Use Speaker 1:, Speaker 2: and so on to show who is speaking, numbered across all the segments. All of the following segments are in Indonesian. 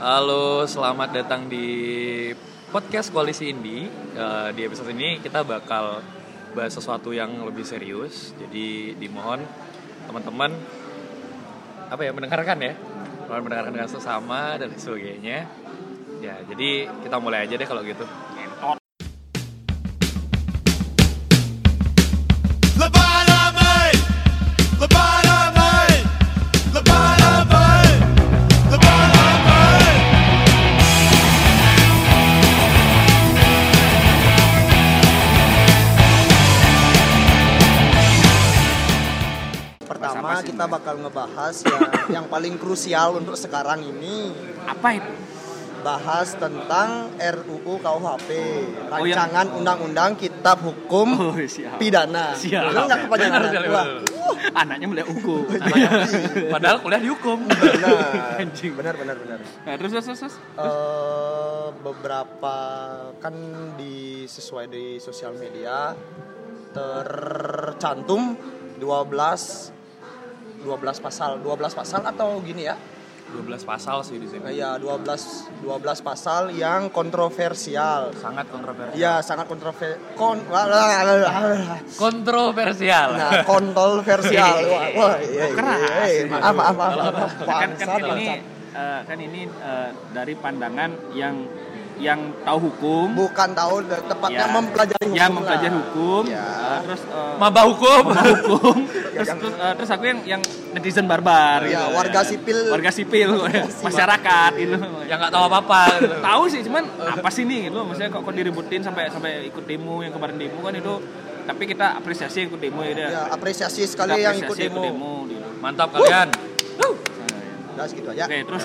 Speaker 1: Halo, selamat datang di podcast Koalisi Indi. Eh, di episode ini kita bakal bahas sesuatu yang lebih serius. Jadi dimohon teman-teman apa ya mendengarkan ya, Mohon mendengarkan dengan sesama dan sebagainya. Ya, jadi kita mulai aja deh kalau gitu.
Speaker 2: Bakal ngebahas ya yang paling krusial untuk sekarang ini
Speaker 3: Apa itu?
Speaker 2: bahas tentang RUU KUHP
Speaker 3: Oh, yang-
Speaker 2: rancangan undang-undang kitab hukum
Speaker 3: Oh, siap.
Speaker 2: pidana.
Speaker 3: Siap.
Speaker 2: Lu nggak kepanjangan?
Speaker 1: Benar.
Speaker 3: Anaknya mulai hukum.
Speaker 1: Padahal kuliah di hukum.
Speaker 2: benar.
Speaker 3: Anjing.
Speaker 2: Benar benar benar.
Speaker 3: Nah, terus terus terus.
Speaker 2: Eh, beberapa kan di sesuai di sosial media tercantum 12 12 pasal 12 pasal atau gini ya
Speaker 1: 12 pasal sih di sini.
Speaker 2: ya 12 12 pasal yang kontroversial
Speaker 1: Sangat kontroversial.
Speaker 2: ya sangat kontroversial kon
Speaker 1: Kontroversial.
Speaker 2: nah kontroversial wah, wah iya, iya, iya. maaf maaf maaf, maaf.
Speaker 3: kan, kan, kan ini eh, kan ini eh, dari pandangan yang yang tahu hukum.
Speaker 2: bukan tahu tepatnya
Speaker 3: Ya.
Speaker 2: mempelajari hukum
Speaker 3: Ya mempelajari
Speaker 2: lah.
Speaker 3: hukum.
Speaker 2: Ya.
Speaker 3: eh, terus eh,
Speaker 1: Maba hukum.
Speaker 3: hukum. terus,
Speaker 2: yang-
Speaker 3: terus, eh, terus aku yang yang netizen barbar.
Speaker 2: Ya,
Speaker 3: gitu.
Speaker 2: warga sipil.
Speaker 3: Warga sipil. masyarakat itu.
Speaker 1: yang nggak tahu apa-apa. gitu.
Speaker 3: tahu sih cuman apa sih nih gitu maksudnya kok, kok diributin sampai sampai ikut demo yang kemarin demo kan itu tapi kita apresiasi yang ikut demo ya,
Speaker 2: ya apresiasi
Speaker 3: Kita
Speaker 2: sekali yang ikut
Speaker 3: apresiasi
Speaker 2: demo
Speaker 3: gitu.
Speaker 1: Mantap kalian.
Speaker 2: Udah segitu aja
Speaker 3: Oke, terus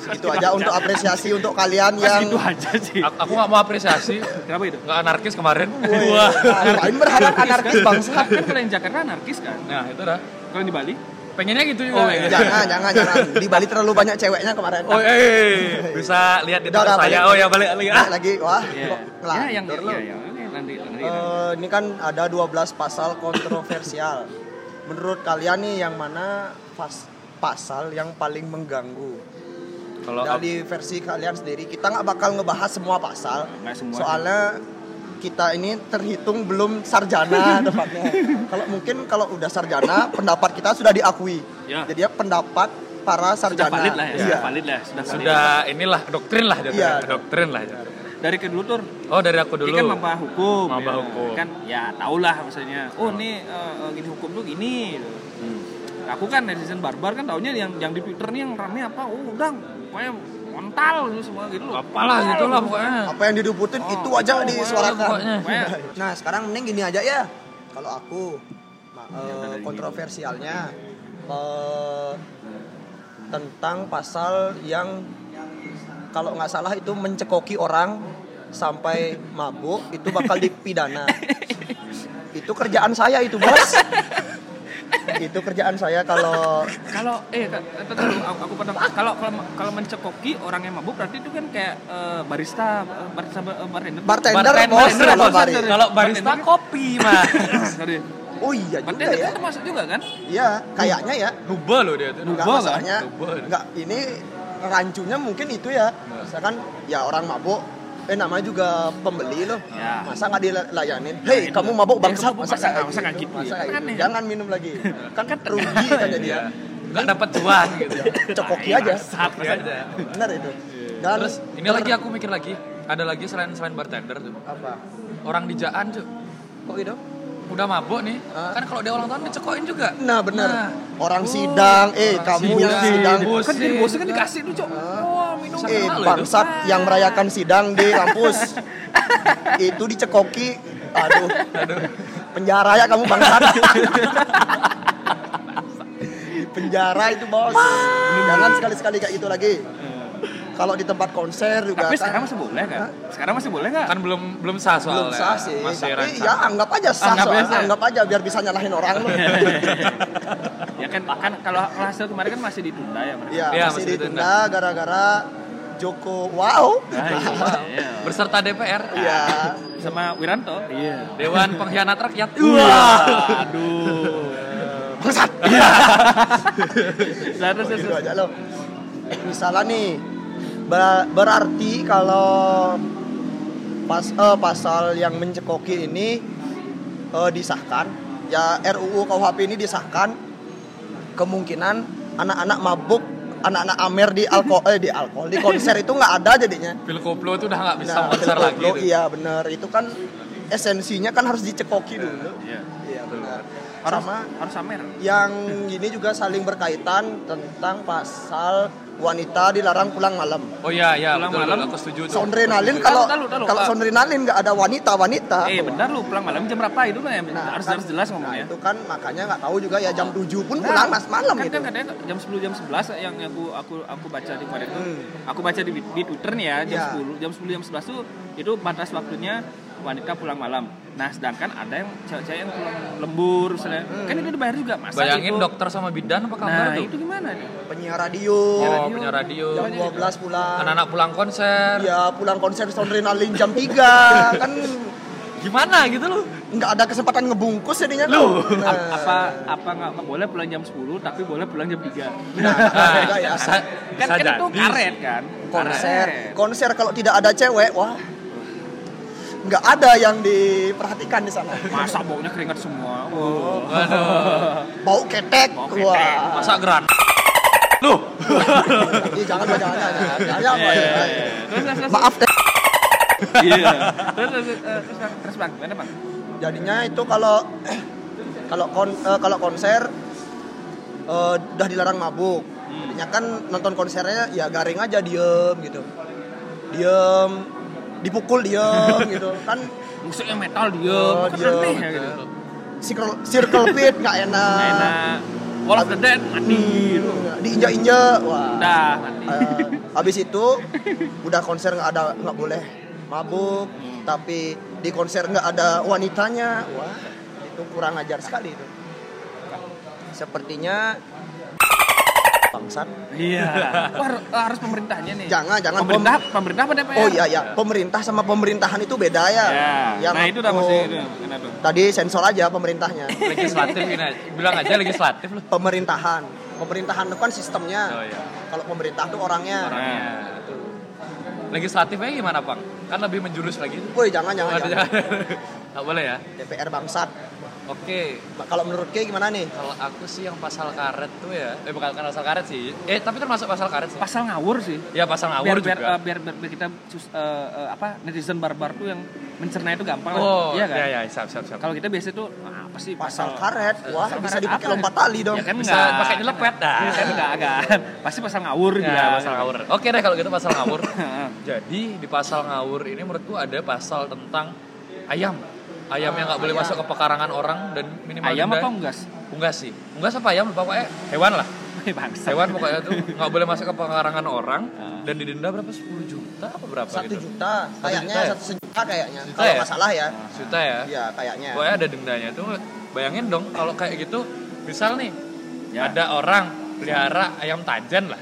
Speaker 2: segitu aja untuk apresiasi untuk kalian
Speaker 3: Mas
Speaker 2: yang
Speaker 3: gitu aja sih.
Speaker 1: A- Aku nggak mau apresiasi.
Speaker 3: Kenapa itu?
Speaker 1: Nggak anarkis kemarin. Wah.
Speaker 2: ngapain berharap anarkis bangsa
Speaker 3: Kan kalau yang Jakarta anarkis kan?
Speaker 1: Nah itu dah.
Speaker 3: Kalau yang di Bali?
Speaker 1: Pengennya gitu juga.
Speaker 3: Oh, iya.
Speaker 2: jangan jangan jangan di Bali terlalu banyak ceweknya kemarin
Speaker 1: Oh, eh, bisa lihat di
Speaker 2: udah,
Speaker 1: saya.
Speaker 2: balik.
Speaker 1: Oh ya balik lagi. Ah.
Speaker 2: Lagi wah
Speaker 3: Iya.
Speaker 2: kok
Speaker 3: Ya, yang
Speaker 2: lu.
Speaker 3: iya, ya, nanti nanti nanti.
Speaker 2: Eh, ini kan ada 12 pasal kontroversial. Menurut kalian nih yang mana pas, pasal yang paling mengganggu?
Speaker 1: Kalau
Speaker 2: Dari versi kalian sendiri, kita nggak bakal ngebahas semua pasal.
Speaker 3: Nggak semua.
Speaker 2: Soalnya kita ini terhitung belum sarjana tepatnya. kalau mungkin kalau udah sarjana, pendapat kita sudah diakui.
Speaker 3: Ya.
Speaker 2: Jadi ya pendapat para
Speaker 3: Sudah
Speaker 2: sarjana.
Speaker 3: valid lah ya,
Speaker 2: Iya.
Speaker 3: sudah valid lah, sudah valid.
Speaker 1: sudah inilah doktrin lah jatuhnya.
Speaker 2: Iya.
Speaker 1: Doktrin lah. jatuhnya.
Speaker 3: Dari kedua tuh
Speaker 1: Oh dari aku
Speaker 3: Ini
Speaker 1: dulu.
Speaker 3: kan maba hukum,
Speaker 1: Maba
Speaker 3: ya.
Speaker 1: hukum.
Speaker 3: kan ya tau lah maksudnya. Oh ini eh, gini hukum tuh gini. gitu.
Speaker 1: Hmm.
Speaker 3: Aku kan netizen barbar kan taunya yang yang di Twitter nih yang rame apa? Oh udah, pokoknya montal gitu semua gitu loh.
Speaker 1: Apalah gitu lah pokoknya.
Speaker 2: Apa yang diduputin
Speaker 3: Oh,
Speaker 2: itu aja
Speaker 3: oh,
Speaker 2: disuarakan.
Speaker 1: pokoknya.
Speaker 3: Pokoknya
Speaker 2: Nah sekarang mending gini aja ya. Kalau aku
Speaker 3: dari
Speaker 2: kontroversialnya eh, tentang pasal yang kalau nggak salah itu mencekoki orang sampai mabuk itu bakal dipidana. itu kerjaan saya itu bos. Itu kerjaan saya kalau
Speaker 3: kalau eh dulu aku, aku pernah kalau kalau kalau mencekoki orang yang mabuk berarti itu kan kayak eh, barista eh, barista eh, bartender.
Speaker 2: bartender,
Speaker 1: Bartender? Kalau barista kopi mah.
Speaker 2: Oh iya juga
Speaker 3: Bartender
Speaker 2: ya.
Speaker 3: termasuk juga kan?
Speaker 2: Iya, kayaknya ya.
Speaker 1: Nuba loh dia.
Speaker 2: Enggak
Speaker 3: Nuba, kan?
Speaker 2: masalahnya
Speaker 1: Nuba.
Speaker 2: enggak ini rancunya mungkin itu ya misalkan ya orang mabuk eh namanya juga pembeli loh
Speaker 3: Ya.
Speaker 2: masa nggak dilayanin hei kamu mabuk bangsat
Speaker 3: kamu masa nggak- masa nggak gitu
Speaker 2: masa
Speaker 3: ya? Kan
Speaker 2: gitu?
Speaker 3: ya.
Speaker 2: jangan minum lagi kan kan rugi kan jadi ya
Speaker 1: Nggak dapat cuan gitu.
Speaker 2: cekoki aja
Speaker 1: Kopi aja.
Speaker 2: benar itu dan
Speaker 1: Terus ini lagi aku mikir lagi. Ada lagi selain selain bartender tuh.
Speaker 2: apa
Speaker 1: Orang di Jaan tuh.
Speaker 2: kok gitu
Speaker 1: Udah mabuk nih.
Speaker 2: Hah?
Speaker 1: Kan kalau dia ulang tahun dicekokin juga.
Speaker 2: nah benar
Speaker 1: Nah.
Speaker 2: orang
Speaker 1: Oh,
Speaker 2: sidang eh
Speaker 1: orang
Speaker 2: kamu yang
Speaker 1: sidang.
Speaker 2: sidang
Speaker 1: Bos.
Speaker 3: Kan jadi bosnya kan dikasih tuh, Cok. Oh, minum.
Speaker 2: Eh bangsat yang merayakan sidang di kampus itu dicekoki aduh
Speaker 1: Aduh.
Speaker 2: penjara ya kamu bangsat penjara itu bos jangan sekali-sekali kayak gitu lagi kalau di tempat konser juga
Speaker 3: Tapi
Speaker 2: kan
Speaker 3: sekarang masih boleh kan? Sekarang masih boleh nggak?
Speaker 1: Kan belum belum sah soalnya.
Speaker 2: belum sah sih
Speaker 1: Masih
Speaker 2: tapi
Speaker 1: rancang.
Speaker 2: ya anggap aja sah
Speaker 1: Anggap sah.
Speaker 2: anggap aja biar bisa nyalahin orang loh
Speaker 3: ya kan kan kalau hasil kemarin kan masih ditunda ya berarti.
Speaker 2: ya
Speaker 1: Iya,
Speaker 2: masih
Speaker 1: masih
Speaker 2: ditunda gara-gara Joko wow
Speaker 3: Nah, iya, iya.
Speaker 1: Berserta DPR.
Speaker 2: Iya.
Speaker 3: Sama Wiranto. Iya.
Speaker 1: Dewan Pengkhianat Rakyat.
Speaker 3: Aduh.
Speaker 2: bangsat
Speaker 3: terus terus.
Speaker 2: gitu aja loh misalnya nih Ba- berarti kalau pas eh, pasal yang mencekoki ini eh, disahkan, ya RUU KUHP ini disahkan, kemungkinan anak-anak mabuk, anak-anak amer di alkohol, eh, di alkohol, di konser itu nggak ada jadinya.
Speaker 1: Pil koplo itu udah nggak bisa
Speaker 2: Nah,
Speaker 1: konser lagi tuh.
Speaker 2: Iya bener, itu kan esensinya kan harus dicekoki dulu.
Speaker 1: Iya.
Speaker 2: Iya benar.
Speaker 3: harus
Speaker 2: Sama
Speaker 3: harus samer
Speaker 2: yang ini juga saling berkaitan tentang pasal wanita dilarang pulang malam.
Speaker 1: Oh iya iya
Speaker 3: Pulang
Speaker 1: betul,
Speaker 3: malam.
Speaker 1: betul, aku setuju tuh.
Speaker 2: Sondrenalin kalau
Speaker 3: Tahu, tahu, tahu,
Speaker 2: kalau
Speaker 3: Pak.
Speaker 2: sondrenalin nggak ada wanita wanita.
Speaker 3: eh benar lu pulang malam jam berapa itu kan ya
Speaker 2: Nah,
Speaker 3: harus
Speaker 2: kan-
Speaker 3: harus jelas
Speaker 2: Nah,
Speaker 3: ngomongnya
Speaker 2: itu kan makanya nggak tahu juga ya jam 7 pun
Speaker 3: Nah,
Speaker 2: pulang mas malam
Speaker 3: kan,
Speaker 2: itu.
Speaker 3: kan kadang jam 10 jam 11 yang aku aku aku baca di kemarin
Speaker 2: Hmm.
Speaker 3: aku baca di, di Twitter nih ya jam
Speaker 2: Iya.
Speaker 3: 10 jam 10 jam 11 tuh itu batas waktunya wanita pulang malam nah sedangkan ada yang cewek-cewek yang pulang lembur misalnya kan itu dibayar juga masa
Speaker 1: Bayangin
Speaker 3: itu
Speaker 1: dokter sama bidan apa kabar
Speaker 3: nah
Speaker 1: tuh?
Speaker 3: itu gimana nih
Speaker 2: Penyiar radio.
Speaker 1: Oh,
Speaker 3: radio.
Speaker 1: punya radio.
Speaker 2: Jam 12 pulang.
Speaker 1: Anak-anak pulang konser.
Speaker 2: Ya pulang konser sondrenalin jam 3 kan
Speaker 1: Gimana gitu loh?
Speaker 2: nggak ada kesempatan ngebungkus jadinya tuh. Nah,
Speaker 3: apa apa nggak boleh pulang jam 10 tapi boleh pulang jam 3
Speaker 2: Nah, enggak ya.
Speaker 3: Kan kan itu karet kan
Speaker 2: konser konser kalau tidak ada cewek wah nggak ada yang diperhatikan di sana
Speaker 3: masa baunya keringat semua oh.
Speaker 2: Bau ketek
Speaker 3: Bau ketek.
Speaker 2: wah
Speaker 1: Masa geran? Loh.
Speaker 2: Ih, jangan jangan jangan jangan jangan, Pak.
Speaker 3: Iya, iya, iya.
Speaker 2: Maaf
Speaker 3: Iya. Terus terus terus Bang, terus Bang, gimana Bang?
Speaker 2: jadinya itu kalau kalau kon eh, kalau konser eh, udah dilarang mabuk jadinya kan nonton konsernya ya garing aja diem gitu diem dipukul diem gitu kan
Speaker 3: Musiknya metal diem,
Speaker 2: Oh,
Speaker 3: kan
Speaker 2: diem.
Speaker 3: aneh ya gitu.
Speaker 2: circle circle pit nggak enak
Speaker 3: enak. Wall of the Dead mati gitu.
Speaker 2: diinjak-injak wah
Speaker 3: Udah mati.
Speaker 2: Eh, habis itu udah konser nggak ada nggak boleh mabuk tapi di konser nggak ada wanitanya wah itu kurang ajar sekali itu sepertinya bangsat
Speaker 3: Iya. Wah, har- harus pemerintahnya nih.
Speaker 2: jangan jangan
Speaker 3: Pemerintah,
Speaker 2: pem-
Speaker 3: pemerintah apa DPR?
Speaker 2: oh iya ya pemerintah sama pemerintahan itu beda ya,
Speaker 3: Ya.
Speaker 2: Yang
Speaker 3: nah itu udah masih itu.
Speaker 2: Tadi sensor aja pemerintahnya
Speaker 1: Legislatif. Bilang aja legislatif loh.
Speaker 2: pemerintahan pemerintahan itu kan sistemnya
Speaker 1: Oh iya.
Speaker 2: kalau pemerintah tuh orangnya
Speaker 1: Orangnya. Legislatifnya gimana, Bang? Kan lebih menjurus lagi.
Speaker 2: woi jangan jangan,
Speaker 1: Waduh,
Speaker 2: jangan.
Speaker 1: Nggak boleh ya?
Speaker 2: DPR bangsat
Speaker 1: Oke,
Speaker 2: kalau menurut Kay gimana nih
Speaker 1: kalau aku sih yang pasal karet tuh ya, eh bukan pasal karet sih. Eh tapi termasuk pasal karet sih.
Speaker 3: Pasal ngawur sih.
Speaker 1: Ya pasal ngawur
Speaker 3: biar, biar,
Speaker 1: juga.
Speaker 3: biar, biar, biar kita sus- eh, eh, apa netizen barbar tuh yang mencerna itu gampang lah.
Speaker 1: oh,
Speaker 3: iya kan?
Speaker 1: iya iya, siap siap siap.
Speaker 3: Kalau kita biasa tuh ah, apa sih
Speaker 2: pasal karet wah
Speaker 3: pasal
Speaker 2: bisa
Speaker 3: karet
Speaker 2: dipakai
Speaker 3: apa?
Speaker 2: lompat tali dong
Speaker 3: Ya kan
Speaker 1: Bisa
Speaker 3: enggak.
Speaker 1: pakai nyelepet dah.
Speaker 3: Ya kan enggak agak. Pasti pasal ngawur
Speaker 1: Ya,
Speaker 3: juga.
Speaker 1: pasal ngawur. Oke deh kalau gitu pasal ngawur.
Speaker 3: Heeh.
Speaker 1: Jadi di pasal ngawur ini menurutku ada pasal tentang ayam. Ayam yang nggak boleh
Speaker 2: ayam.
Speaker 1: masuk ke pekarangan orang dan minimal
Speaker 3: Ayam
Speaker 1: denda-
Speaker 3: apa unggas?
Speaker 1: Unggas sih. Unggas apa ayam lupa pokoknya hewan lah.
Speaker 3: Bangsa.
Speaker 1: Hewan pokoknya tuh nggak boleh masuk ke pekarangan orang
Speaker 3: Ah.
Speaker 1: dan didenda berapa? 10 juta apa berapa
Speaker 2: satu
Speaker 1: gitu?
Speaker 2: juta kayaknya
Speaker 1: juta ya?
Speaker 2: satu sejuta kayaknya
Speaker 1: Juta
Speaker 2: kalau
Speaker 1: ya?
Speaker 2: nggak salah ya
Speaker 1: Juta ya.
Speaker 2: iya kayaknya
Speaker 1: Pokoknya ada dendanya tuh. Bayangin dong kalau kayak gitu, misal nih
Speaker 3: Ya.
Speaker 1: ada orang pelihara ayam tajan lah.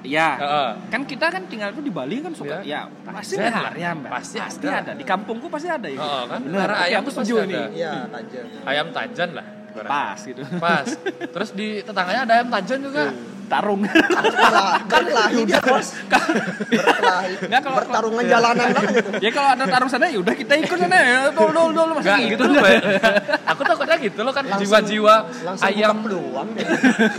Speaker 3: Iya.
Speaker 1: Heeh.
Speaker 3: Kan kita kan tinggal tuh di Bali kan suka
Speaker 1: Iya.
Speaker 3: ya pasti
Speaker 1: Tajen
Speaker 3: ada ayam Mbak.
Speaker 1: Pasti
Speaker 3: pasti
Speaker 1: ada.
Speaker 3: ada. Di kampungku pasti ada ya.
Speaker 1: Oh, kan?
Speaker 3: Oke,
Speaker 1: ayam
Speaker 3: aku
Speaker 1: tuh
Speaker 3: setuju
Speaker 1: pasti
Speaker 3: nih.
Speaker 1: ada.
Speaker 2: iya tajam
Speaker 1: Ayam tajan lah. Ibaratnya.
Speaker 3: Pas gitu.
Speaker 1: Pas. Terus di tetangganya ada ayam tajan juga.
Speaker 3: Tarung.
Speaker 2: Kalah- kan kelahi dia bos berkelahi
Speaker 3: Nggak, kalau-
Speaker 2: bertarungan jalanan banget itu
Speaker 3: ya kalau ada tarung sana ya udah kita ikut sana ya. Dol dol dol masa
Speaker 1: Enggak gitu loh, Bay. Aku takutnya gitu loh kan jiwa-jiwa ayam
Speaker 2: buka peluang deh.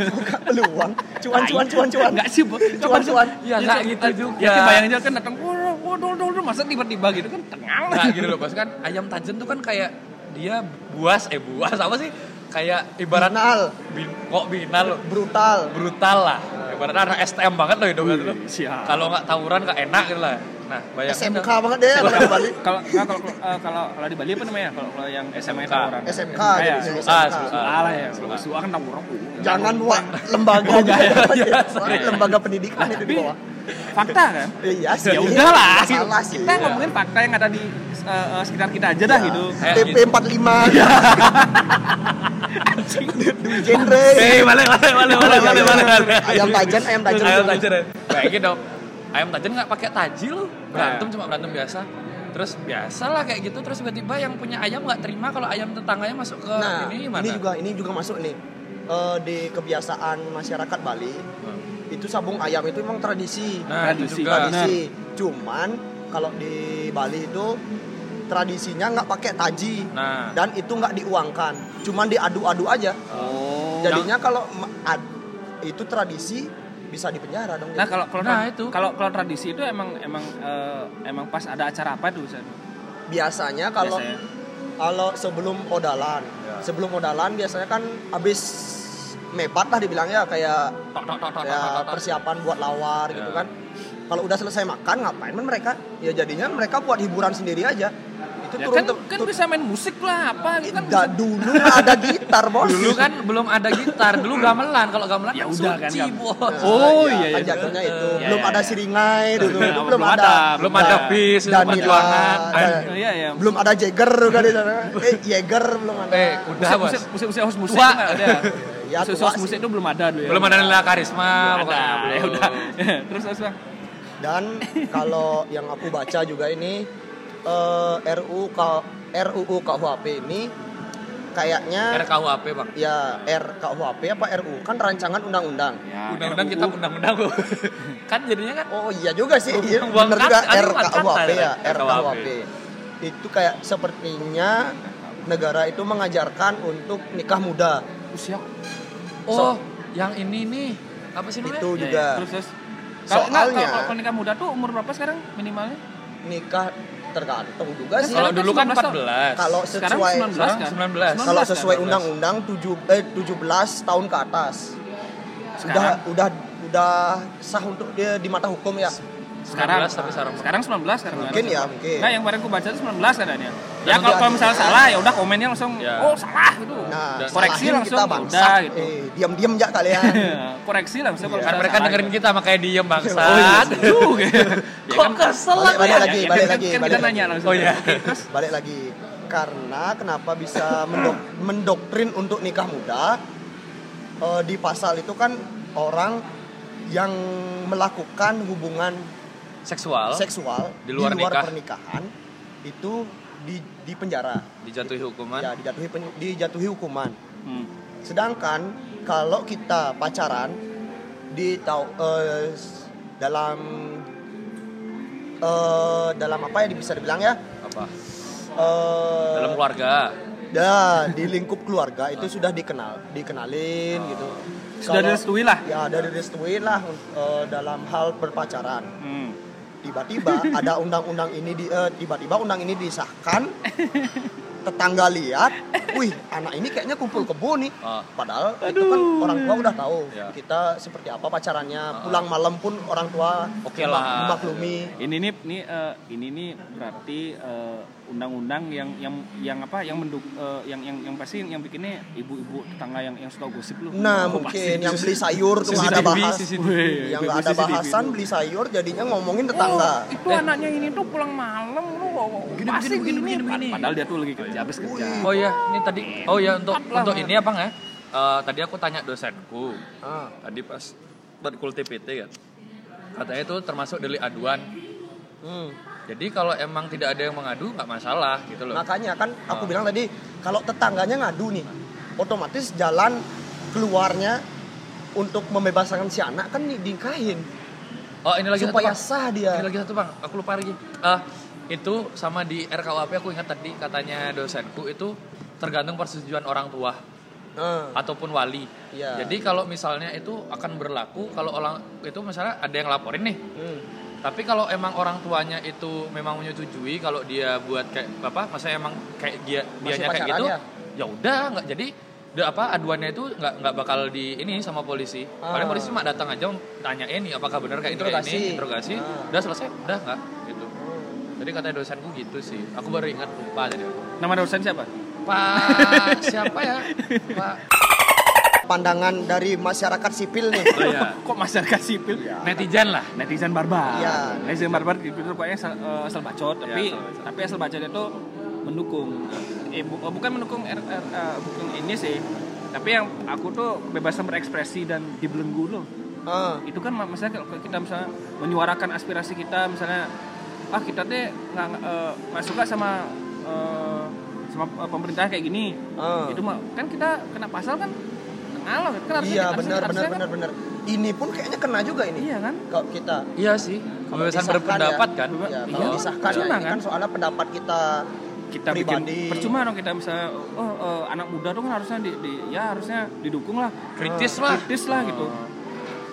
Speaker 2: buka peluang cuan cuan cuan cuan
Speaker 3: Enggak sih, Bu.
Speaker 2: Cuan, cuan.
Speaker 1: Ya, nggak gitu juga.
Speaker 3: Ya bayangin aja kan datang, "Wah, wah, dol dol dol masa tiba-tiba gitu kan tengal.
Speaker 1: Nah gitu loh bos kan ayam tajan tuh kan kayak dia buas eh buas apa sih kayak ibarat
Speaker 2: Binal.
Speaker 1: bin, kok binal
Speaker 2: brutal
Speaker 1: brutal lah ibaratnya anak STM banget loh hidupnya tuh
Speaker 3: siap.
Speaker 1: kalau nggak tawuran nggak enak gitu lah nah bayangin
Speaker 2: SMK
Speaker 1: dong.
Speaker 2: banget deh kalau Bali
Speaker 3: Kalau kalau eh, kalau kalau di Bali apa namanya? Kalau kalau yang SMA itu
Speaker 1: SMK.
Speaker 3: orang.
Speaker 2: SMK
Speaker 3: Kayak
Speaker 2: jadi
Speaker 1: SMK.
Speaker 2: SMK.
Speaker 3: Salah ya. Suah kan orang.
Speaker 2: jangan buat lembaga
Speaker 3: Oh, ya.
Speaker 2: Lembaga pendidikan itu di bawah
Speaker 3: fakta kan?
Speaker 2: iya sih
Speaker 3: Ya udahlah. Kita ngomongin fakta yang ada di eh, eh, sekitar kita aja dah gitu.
Speaker 1: Eh,
Speaker 2: TP 45 Dwi genre
Speaker 1: Eh, balik, balik, balik, balik, balik, balik,
Speaker 2: ayam tajan ayam tajan
Speaker 1: Ayam ya. Bayangin dong. Ayam tajan nggak pakai taji loh. Berantem
Speaker 2: Nah.
Speaker 1: cuma berantem biasa. Terus biasa lah kayak gitu. Terus tiba-tiba yang punya ayam nggak terima kalau ayam tetangganya masuk ke
Speaker 2: nah
Speaker 1: ini gimana?
Speaker 2: ini juga ini juga masuk nih Eh, di kebiasaan masyarakat Bali
Speaker 1: Hmm.
Speaker 2: itu sabung ayam itu memang tradisi.
Speaker 1: Nah, itu
Speaker 3: Tradisi.
Speaker 1: juga.
Speaker 2: tradisi. Cuman kalau di Bali itu tradisinya nggak pakai taji
Speaker 1: Nah,
Speaker 2: dan itu nggak diuangkan, cuman diadu-adu aja.
Speaker 3: Oh.
Speaker 2: Jadinya kalau itu tradisi bisa dipenjara dong.
Speaker 3: Nah kalau kalau
Speaker 1: Nah, itu.
Speaker 3: kalau kalau tradisi itu emang emang eh, emang pas ada acara apa tuh? San?
Speaker 2: biasanya kalau
Speaker 3: Biasanya.
Speaker 2: kalau sebelum odalan,
Speaker 1: Ya.
Speaker 2: sebelum odalan biasanya kan habis mebat lah dibilangnya kayak
Speaker 1: tok tok tok
Speaker 2: ya persiapan buat lawar
Speaker 1: Ya.
Speaker 2: gitu kan. Kalau udah selesai makan ngapain men mereka? Ya jadinya mereka buat hiburan sendiri aja. Itu
Speaker 3: Ya,
Speaker 2: turun
Speaker 3: kan, kan bisa main musik lah apa gitu kan.
Speaker 2: Da- dulu ada gitar bos.
Speaker 1: Dulu kan belum ada gitar, dulu gamelan. Kalau gamelan
Speaker 3: Ya
Speaker 1: kan
Speaker 3: udah kan,
Speaker 1: bos.
Speaker 2: Nah,
Speaker 3: Oh,
Speaker 2: ya,
Speaker 3: iya,
Speaker 2: kan
Speaker 3: iya.
Speaker 2: jatuhnya itu
Speaker 3: Iya,
Speaker 2: belum
Speaker 3: iya,
Speaker 2: ada
Speaker 3: iya.
Speaker 2: siringai dulu
Speaker 3: Iya,
Speaker 2: itu
Speaker 3: belum ada.
Speaker 1: Belum ada bis, belum
Speaker 2: Danila,
Speaker 1: perjuangan.
Speaker 2: ada-
Speaker 3: iya ya.
Speaker 2: belum ada Jagger juga di sana eh Jagger belum ada
Speaker 1: Eh, udah bos.
Speaker 3: musik musik musik host musik.
Speaker 2: Ya,
Speaker 3: musik
Speaker 2: tua
Speaker 3: musik itu belum ada dulu ya.
Speaker 1: Belum ada Nila Karisma,
Speaker 3: Belum. Ya
Speaker 1: Belum.
Speaker 3: udah. terus terus
Speaker 2: dan kalau yang aku baca juga ini eh, RUU K- RUU KUHP ini kayaknya
Speaker 1: RKUHP bang.
Speaker 2: ya RKUHP apa RU kan rancangan undang-undang
Speaker 3: Ya,
Speaker 1: Undang-undang kita undang-undang kan jadinya kan
Speaker 2: Oh iya juga sih, iya,
Speaker 1: Buang
Speaker 2: bener juga
Speaker 1: aduh, buang
Speaker 2: RKUHP ya,
Speaker 1: RKUHP.
Speaker 2: Itu kayak sepertinya negara itu mengajarkan untuk nikah muda.
Speaker 3: usia
Speaker 1: Oh, yang ini nih. Apa sih namanya?
Speaker 2: Itu
Speaker 3: Ya,
Speaker 2: juga
Speaker 3: ya. Terus terus. Nggak,
Speaker 2: Soalnya-
Speaker 3: kalau, kalau nikah muda tuh umur berapa sekarang minimalnya?
Speaker 2: nikah tergantung juga sih.
Speaker 1: Kalau dulu kan
Speaker 3: 19 tahun.
Speaker 1: 14.
Speaker 2: Kalau
Speaker 3: Sekarang
Speaker 2: sesuai
Speaker 3: 19
Speaker 1: Sekarang
Speaker 3: kan?
Speaker 1: 19.
Speaker 2: kalau
Speaker 3: 19
Speaker 2: sesuai
Speaker 3: kan?
Speaker 2: undang-undang 7 eh 17 tahun ke atas. Sudah
Speaker 3: Sekarang?
Speaker 2: udah udah sah untuk dia di mata hukum ya.
Speaker 3: Sekarang
Speaker 1: 19 tapi sekarang.
Speaker 3: sekarang 19 sekarang.
Speaker 2: Mungkin ya, mungkin.
Speaker 3: Nah, yang kemarin aku baca itu 19 katanya. Ya kalau kalau misalnya salah ya udah komennya langsung
Speaker 1: Ya.
Speaker 3: oh salah gitu.
Speaker 2: Nah,
Speaker 3: koreksi langsung
Speaker 2: kita
Speaker 3: ya
Speaker 2: bangsa.
Speaker 3: udah gitu.
Speaker 2: Eh, diam-diam ya kalian.
Speaker 3: koreksi langsung kalau
Speaker 2: Iya.
Speaker 1: Kan
Speaker 3: misalnya
Speaker 1: mereka dengerin
Speaker 3: gitu.
Speaker 1: kita makanya diem bangsat.
Speaker 3: Oh iya juga. ya
Speaker 1: Kok
Speaker 3: kan,
Speaker 1: kesel
Speaker 2: Balik- balik
Speaker 1: ya?
Speaker 2: lagi,
Speaker 3: ya,
Speaker 2: balik lagi,
Speaker 3: kan kita
Speaker 2: lagi.
Speaker 3: nanya langsung.
Speaker 1: Oh iya.
Speaker 3: Terus
Speaker 2: balik lagi karena kenapa bisa mendok- mendoktrin untuk nikah muda Eh, di pasal itu kan orang yang melakukan hubungan
Speaker 1: Seksual
Speaker 2: seksual
Speaker 1: Di luar nikah.
Speaker 2: pernikahan itu di di penjara
Speaker 1: dijatuhi hukuman.
Speaker 2: ya dijatuhi pen- dijatuhi hukuman
Speaker 3: Hmm.
Speaker 2: sedangkan kalau kita pacaran di tau eh, dalam eh, dalam apa ya bisa dibilang ya
Speaker 1: Apa?
Speaker 2: eh,
Speaker 1: Dalam keluarga.
Speaker 2: Ya, di lingkup keluarga itu sudah dikenal, dikenalin gitu.
Speaker 3: Sudah
Speaker 2: Kalau-
Speaker 3: direstui lah.
Speaker 2: Ya, ada direstuin lah eh, dalam hal berpacaran.
Speaker 3: Hmm.
Speaker 2: Tiba-tiba ada undang-undang ini di eh, tiba-tiba undang ini disahkan. Tetangga lihat, wih, anak ini kayaknya kumpul kebo nih.
Speaker 1: Ah.
Speaker 2: Padahal itu kan orang tua udah tahu
Speaker 1: Ya.
Speaker 2: kita seperti apa pacarannya. Pulang malam pun orang tua
Speaker 1: Oke lah.
Speaker 2: memaklumi.
Speaker 3: Ini nih ini eh, ini nih berarti eh, undang-undang yang yang yang apa yang menduk eh, yang yang yang pasti yang bikinnya ibu-ibu tetangga yang yang suka gosip lu.
Speaker 2: Nah,
Speaker 3: Oh,
Speaker 2: mungkin
Speaker 3: pasti.
Speaker 2: yang beli sayur tuh nggak ada bahas. Yang nggak ada bahasan beli sayur jadinya ngomongin
Speaker 3: Oh,
Speaker 2: tetangga.
Speaker 3: itu anaknya ini tuh pulang malam lu
Speaker 1: Gini,
Speaker 3: pasti gini,
Speaker 1: begini, begini.
Speaker 3: Padahal dia tuh lagi kerja habis kerja.
Speaker 1: Oh iya, ini tadi. Oh iya untuk untuk ini ya bang ya. Eh, tadi aku tanya dosenku.
Speaker 2: Ah.
Speaker 1: Tadi pas berkul TPT kan. Katanya itu termasuk delik aduan.
Speaker 2: Hmm.
Speaker 1: Jadi kalau emang tidak ada yang mengadu nggak masalah gitu loh.
Speaker 2: Makanya kan aku
Speaker 1: Ah.
Speaker 2: bilang tadi kalau tetangganya ngadu nih, otomatis jalan keluarnya untuk membebaskan si anak kan di- dinikahin
Speaker 1: Oh ini lagi
Speaker 2: supaya
Speaker 1: satu, Bang.
Speaker 2: sah dia.
Speaker 1: Ini lagi satu bang. Aku lupa lagi. Ah itu sama di RKUHP aku ingat tadi katanya dosenku itu tergantung persetujuan orang tua
Speaker 2: Ah,
Speaker 1: ataupun wali.
Speaker 2: Iya.
Speaker 1: Jadi kalau misalnya itu akan berlaku kalau orang itu misalnya ada yang laporin nih.
Speaker 2: hmm.
Speaker 1: Tapi kalau emang orang tuanya itu memang menyetujui kalau dia buat kayak apa, masa emang kayak dia
Speaker 2: Masih
Speaker 1: dianya kayak gitu,
Speaker 2: ya?
Speaker 1: ya udah nggak jadi udah apa aduannya itu nggak nggak bakal di ini sama polisi. Paling
Speaker 2: Ah.
Speaker 1: polisi cuma datang aja tanyain nih apakah benar kayak ini kayak
Speaker 2: Interogasi.
Speaker 1: ini, interogasi,
Speaker 2: Ah.
Speaker 1: udah selesai, udah nggak gitu. Jadi katanya dosenku gitu sih. Aku baru ingat lupa tadi. aku.
Speaker 3: Nama dosen siapa?
Speaker 1: Pak siapa ya? Pak
Speaker 2: Pandangan dari masyarakat sipil nih.
Speaker 1: Oh iya.
Speaker 3: Kok masyarakat sipil?
Speaker 1: netizen lah.
Speaker 3: Netizen barbar.
Speaker 2: Iya.
Speaker 3: Netizen barbar itu pokoknya asal, eh, asal bacot, tapi
Speaker 1: asal bacot.
Speaker 3: tapi asal bacotnya itu mendukung. Eh, bu- eh, bukan mendukung R, R- eh, bukan ini sih. Tapi yang aku tuh kebebasan berekspresi dan dibelenggu loh.
Speaker 2: Ah,
Speaker 3: Itu kan misalnya kalau kita misalnya menyuarakan aspirasi kita misalnya ah kita deh nggak eh, nggak suka sama eh, sama pemerintah kayak gini.
Speaker 2: ah.
Speaker 3: Itu mah kan kita kena pasal kan ngalah kan harusnya
Speaker 2: Iya
Speaker 3: harusnya-
Speaker 2: benar benar
Speaker 3: kan-
Speaker 2: benar benar. Ini pun kayaknya kena juga ini.
Speaker 3: Iya kan?
Speaker 2: Kalau kita
Speaker 1: Iya sih.
Speaker 2: Kalau
Speaker 1: Kebebasan berpendapat
Speaker 2: ya.
Speaker 1: kan.
Speaker 2: ya,
Speaker 3: Iya.
Speaker 2: kalau disahkan ya, ini
Speaker 3: kan?
Speaker 2: kan soalnya pendapat kita
Speaker 3: kita
Speaker 2: pribadi.
Speaker 3: bikin percuma dong kita misalnya oh eh, anak muda tuh kan harusnya di, di- ya harusnya didukung lah
Speaker 1: Kritis lah.
Speaker 3: kritis lah gitu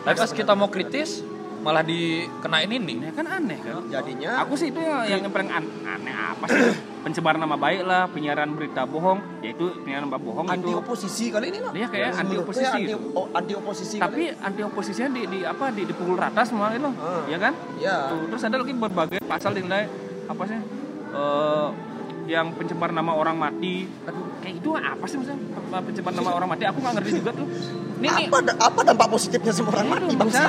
Speaker 1: Tapi pas kita mau kritis malah dikenain ini.
Speaker 3: ya kan aneh kan
Speaker 2: Jadinya
Speaker 3: aku sih itu yang, yang paling an- aneh apa sih pencemaran nama baik lah penyiaran berita bohong yaitu penyiaran nama bohong
Speaker 2: anti
Speaker 3: itu
Speaker 2: oposisi kali ini lah.
Speaker 3: Dia kayak anti
Speaker 2: Menurutku
Speaker 3: oposisi
Speaker 2: ya anti, o- anti oposisi.
Speaker 3: tapi anti oposisinya di, di apa di dipukul rata semua gitu
Speaker 2: Ah.
Speaker 3: ya kan
Speaker 2: ya.
Speaker 3: Tuh, terus ada lagi berbagai pasal dinilai apa sih eh, yang pencemaran nama orang mati aduh kayak itu apa sih maksudnya Apa pencemaran nama orang mati aku nggak ngerti juga tuh ini
Speaker 2: apa apa dampak positifnya semua orang
Speaker 3: Iya,
Speaker 2: mati
Speaker 3: itu,
Speaker 2: bangsa?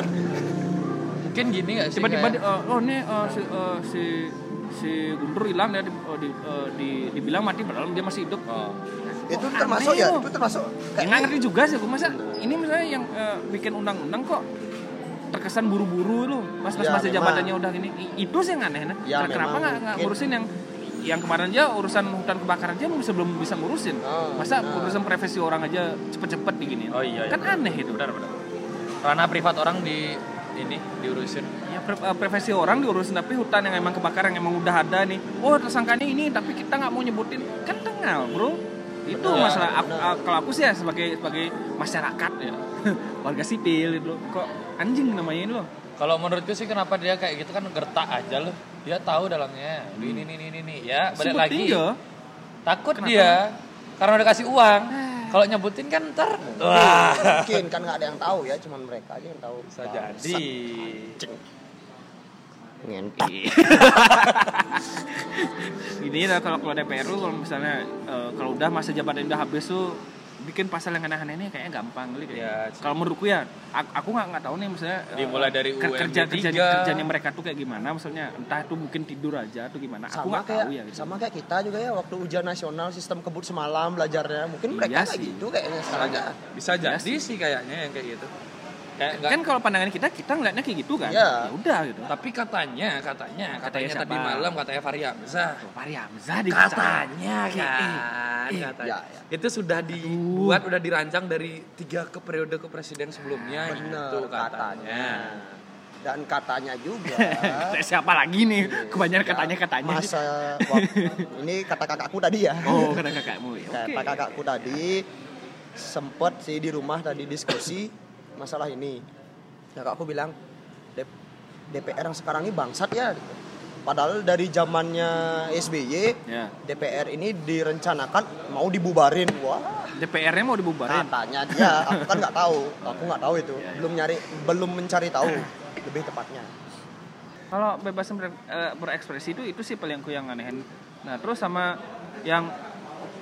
Speaker 1: Mungkin gini gak sih?
Speaker 3: tiba-tiba
Speaker 1: kayak-
Speaker 3: eh, oh ini eh, si eh, si si Guntur hilang ya di, eh, di, di- dibilang mati padahal dia masih hidup
Speaker 1: Oh.
Speaker 2: Itu
Speaker 3: Kok
Speaker 2: termasuk ya,
Speaker 3: loh?
Speaker 2: itu termasuk
Speaker 3: Ya, nggak ngerti juga sih aku masa ini misalnya yang eh, bikin undang-undang kok terkesan buru-buru loh pas pas
Speaker 2: Ya,
Speaker 3: masa
Speaker 2: memang.
Speaker 3: jabatannya udah gini I- itu sih yang aneh nah.
Speaker 2: Ya,
Speaker 3: kenapa
Speaker 2: memang
Speaker 3: nggak ngurusin yang yang kemarin aja urusan hutan kebakaran aja bisa belum bisa ngurusin
Speaker 2: Oh,
Speaker 3: masa
Speaker 2: benar.
Speaker 3: urusan privasi orang aja cepet-cepet digini
Speaker 1: Oh iya, iya.
Speaker 3: kan aneh itu
Speaker 1: Benar benar. Ranah privat orang di ini diurusin.
Speaker 3: ya privasi orang diurusin tapi hutan yang emang kebakaran yang emang udah ada nih oh tersangkanya ini tapi kita nggak mau nyebutin kan tengal bro itu
Speaker 1: Benar,
Speaker 3: masalah aku, ah, kalau aku sih ya sebagai sebagai masyarakat ya warga sipil itu kok anjing namanya ini loh
Speaker 1: Kalau menurutku sih kenapa dia kayak gitu kan gertak aja loh. Dia tahu dalamnya. Ini ini ini ini, ini. Ya, balik lagi.
Speaker 3: ya.
Speaker 1: Takut
Speaker 3: Kenapa?
Speaker 1: dia karena udah kasih uang. Kalau nyebutin kan ntar wah
Speaker 2: mungkin kan nggak ada yang tahu ya, cuman mereka aja yang tahu.
Speaker 1: bisa jadi.
Speaker 2: Ngentot.
Speaker 3: Ini lah kalau kalau DPR tuh kalau misalnya eh, kalau udah masa jabatan udah habis tuh bikin pasal yang aneh-aneh ini kayaknya gampang kali kayak.
Speaker 1: Ya,
Speaker 3: Kalau menurutku ya, aku, aku nggak nggak tahu nih misalnya eh,
Speaker 1: Dimulai dari
Speaker 3: kerja kerja kerjanya mereka tuh kayak gimana, misalnya entah itu mungkin tidur aja atau gimana. Aku
Speaker 2: sama
Speaker 3: nggak
Speaker 2: kayak
Speaker 3: tahu ya. Gitu.
Speaker 2: sama kayak kita juga ya waktu ujian nasional sistem kebut semalam belajarnya mungkin mereka
Speaker 3: Iya
Speaker 2: kayak
Speaker 3: sih.
Speaker 2: gitu kayaknya sekarang ya.
Speaker 1: Bisa jadi sih kayaknya yang kayak gitu. Kayak enggak
Speaker 3: Kan kalau pandangan kita kita ngeliatnya kayak gitu kan.
Speaker 2: Iya.
Speaker 3: Ya udah gitu.
Speaker 1: tapi katanya, katanya, katanya
Speaker 3: siapa?
Speaker 1: tadi malam katanya Fahri Hamzah.
Speaker 3: Fahri Hamzah di
Speaker 1: Katanya
Speaker 3: Eh,
Speaker 1: kan,
Speaker 3: eh,
Speaker 1: katanya.
Speaker 2: ya, ya.
Speaker 1: Itu sudah dibuat, udah dirancang dari tiga ke periode ke presiden sebelumnya
Speaker 2: Bener
Speaker 1: gitu
Speaker 2: katanya.
Speaker 1: katanya.
Speaker 2: Dan katanya juga
Speaker 3: Siapa lagi nih? Kebanyakan katanya katanya.
Speaker 2: masa ini kata kakakku tadi ya.
Speaker 3: Oh, kata kakakmu ya.
Speaker 2: Kata kakakku tadi sempet sih di rumah tadi diskusi masalah ini. Kakakku bilang "D- DPR yang sekarang ini bangsat ya. gitu. Padahal dari zamannya SBY
Speaker 3: Ya.
Speaker 2: DPR ini direncanakan mau dibubarin. Wah,
Speaker 3: DPR-nya mau dibubarin.
Speaker 2: katanya dia, aku kan nggak tahu. Aku nggak tahu itu.
Speaker 3: Ya, ya.
Speaker 2: Belum nyari, belum mencari tahu lebih tepatnya.
Speaker 3: Kalau bebasan ber- eh, berekspresi itu itu sih paling aku yang anehin. Nah, terus sama yang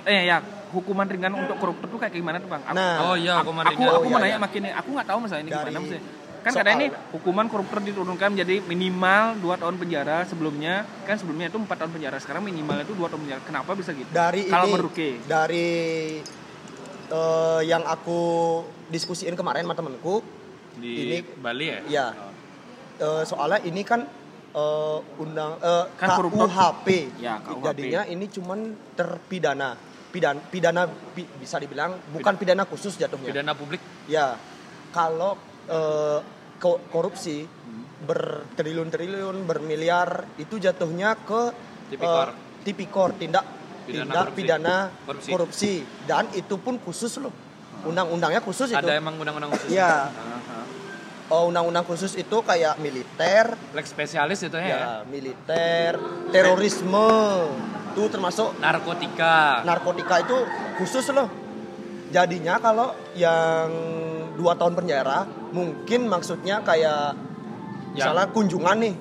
Speaker 3: eh ya hukuman ringan untuk koruptor tuh kayak gimana tuh, Bang? Aku,
Speaker 2: Nah,
Speaker 1: Oh iya,
Speaker 3: aku,
Speaker 1: hukuman
Speaker 3: aku,
Speaker 1: ringan.
Speaker 3: aku
Speaker 2: Oh,
Speaker 3: mau
Speaker 2: iya,
Speaker 3: nanya
Speaker 2: iya.
Speaker 3: makin ini, aku nggak tahu masalah ini
Speaker 2: Dari
Speaker 3: gimana maksudnya. Kan
Speaker 2: soal-
Speaker 3: katanya ini hukuman koruptor diturunkan menjadi minimal 2 tahun penjara sebelumnya kan sebelumnya itu 4 tahun penjara sekarang minimal itu 2 tahun penjara. Kenapa bisa gitu?
Speaker 2: dari
Speaker 3: Kalau
Speaker 2: ini
Speaker 3: menurut
Speaker 2: dari eh, yang aku diskusiin kemarin sama temenku
Speaker 1: Di
Speaker 2: Ini-
Speaker 1: Bali ya?
Speaker 2: ya eh, soalnya ini kan eh, undang eh,
Speaker 3: Kan koruptor.
Speaker 2: KUHP
Speaker 3: Ya, KUHP.
Speaker 2: jadinya ini cuman terpidana pidana pidana pi- bisa dibilang bukan pidana khusus jatuhnya
Speaker 1: Pidana publik
Speaker 2: ya kalau eh, ko- korupsi bertriliun-triliun bermiliar itu jatuhnya ke
Speaker 1: Tipikor.
Speaker 2: eh, tipikor tindak
Speaker 1: Pidana
Speaker 2: tindak
Speaker 1: korupsi.
Speaker 2: pidana
Speaker 1: Korupsi.
Speaker 2: korupsi. dan itu pun khusus loh undang-undangnya khusus itu
Speaker 1: ada emang undang-undang khusus.
Speaker 2: Iya. Oh, undang-undang khusus itu kayak militer
Speaker 1: Lex spesialis itu ya.
Speaker 2: ya militer terorisme itu termasuk
Speaker 1: Narkotika.
Speaker 2: narkotika itu khusus loh jadinya kalau yang dua tahun penjara mungkin maksudnya kayak
Speaker 1: Ya.
Speaker 2: misalnya kunjungan nih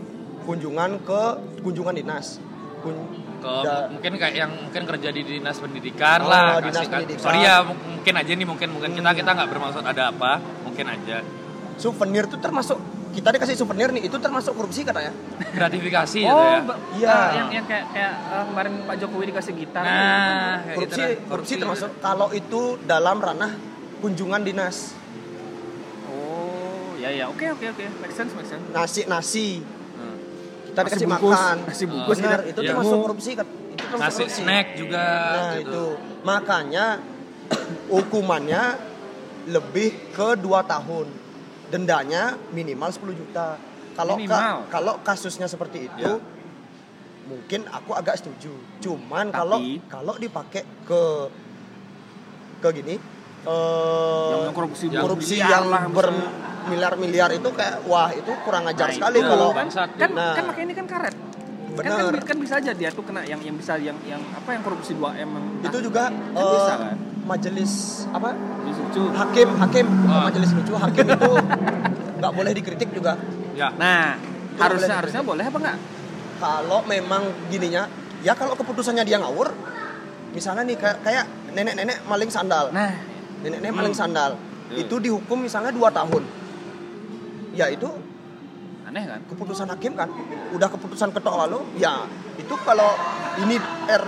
Speaker 2: kunjungan ke kunjungan dinas Kun-
Speaker 1: ke
Speaker 2: da-
Speaker 1: mungkin kayak yang mungkin kerja di dinas pendidikan
Speaker 2: Oh,
Speaker 1: lah
Speaker 2: dinas
Speaker 1: kasih kan.
Speaker 2: pendidikan.
Speaker 1: sorry ya mungkin aja nih mungkin mungkin kita kita nggak bermaksud ada apa mungkin aja
Speaker 2: souvenir itu termasuk kita dikasih souvenir nih itu termasuk korupsi katanya
Speaker 1: gratifikasi
Speaker 3: Oh,
Speaker 1: gitu ya
Speaker 2: Iya.
Speaker 3: ah, yang yang kayak kayak eh, kemarin Pak Jokowi dikasih gitar.
Speaker 1: nah kayak
Speaker 2: korupsi
Speaker 1: gitu dah.
Speaker 2: korupsi termasuk kalau itu dalam ranah kunjungan dinas
Speaker 3: Oh, ya ya. Oke oke oke. Make sense, make sense.
Speaker 2: nasi nasi
Speaker 1: Hmm.
Speaker 2: kita
Speaker 3: Nasi
Speaker 2: dikasih
Speaker 3: bungkus,
Speaker 2: makan
Speaker 3: nasi bungkus
Speaker 2: benar
Speaker 3: gitu.
Speaker 2: itu
Speaker 1: Iya.
Speaker 2: termasuk korupsi kan itu termasuk
Speaker 1: nasi
Speaker 2: korupsi.
Speaker 1: snack juga
Speaker 2: nah
Speaker 1: gitu.
Speaker 2: itu makanya hukumannya lebih ke 2 tahun. Dendanya minimal 10 juta. Kalau ka- kalau kasusnya seperti itu
Speaker 1: Ya.
Speaker 2: mungkin aku agak setuju. Cuman kalau kalau dipakai ke ke gini eh
Speaker 3: Yang korupsi
Speaker 2: korupsi
Speaker 3: miliar
Speaker 2: yang
Speaker 3: lah, misalnya.
Speaker 2: bermiliar-miliar itu kayak wah itu kurang ajar
Speaker 3: Nah,
Speaker 2: sekali
Speaker 3: itu.
Speaker 2: kalau
Speaker 1: bangsat.
Speaker 3: kan
Speaker 2: Nah.
Speaker 3: kan makanya ini kan karet kan, kan,
Speaker 2: Bener.
Speaker 3: kan bisa aja dia tuh kena yang yang bisa yang yang apa yang korupsi 2 m yang-
Speaker 2: itu juga
Speaker 3: Kan
Speaker 2: eh,
Speaker 3: bisa, kan?
Speaker 2: majelis apa
Speaker 3: lucu.
Speaker 2: hakim hakim bukan
Speaker 1: Ah.
Speaker 2: majelis lucu hakim itu nggak boleh dikritik juga.
Speaker 1: Ya.
Speaker 3: nah
Speaker 2: Itu
Speaker 3: harusnya
Speaker 2: boleh
Speaker 3: harusnya boleh apa enggak
Speaker 2: kalau memang gininya ya kalau keputusannya dia ngawur misalnya nih kayak kayak nenek-nenek maling sandal.
Speaker 3: Nah.
Speaker 2: Nenek-nenek maling sandal.
Speaker 1: Hmm.
Speaker 2: itu dihukum misalnya dua tahun. Ya itu
Speaker 3: aneh kan?
Speaker 2: keputusan hakim kan? Udah keputusan ketok lalu ya itu kalau ini R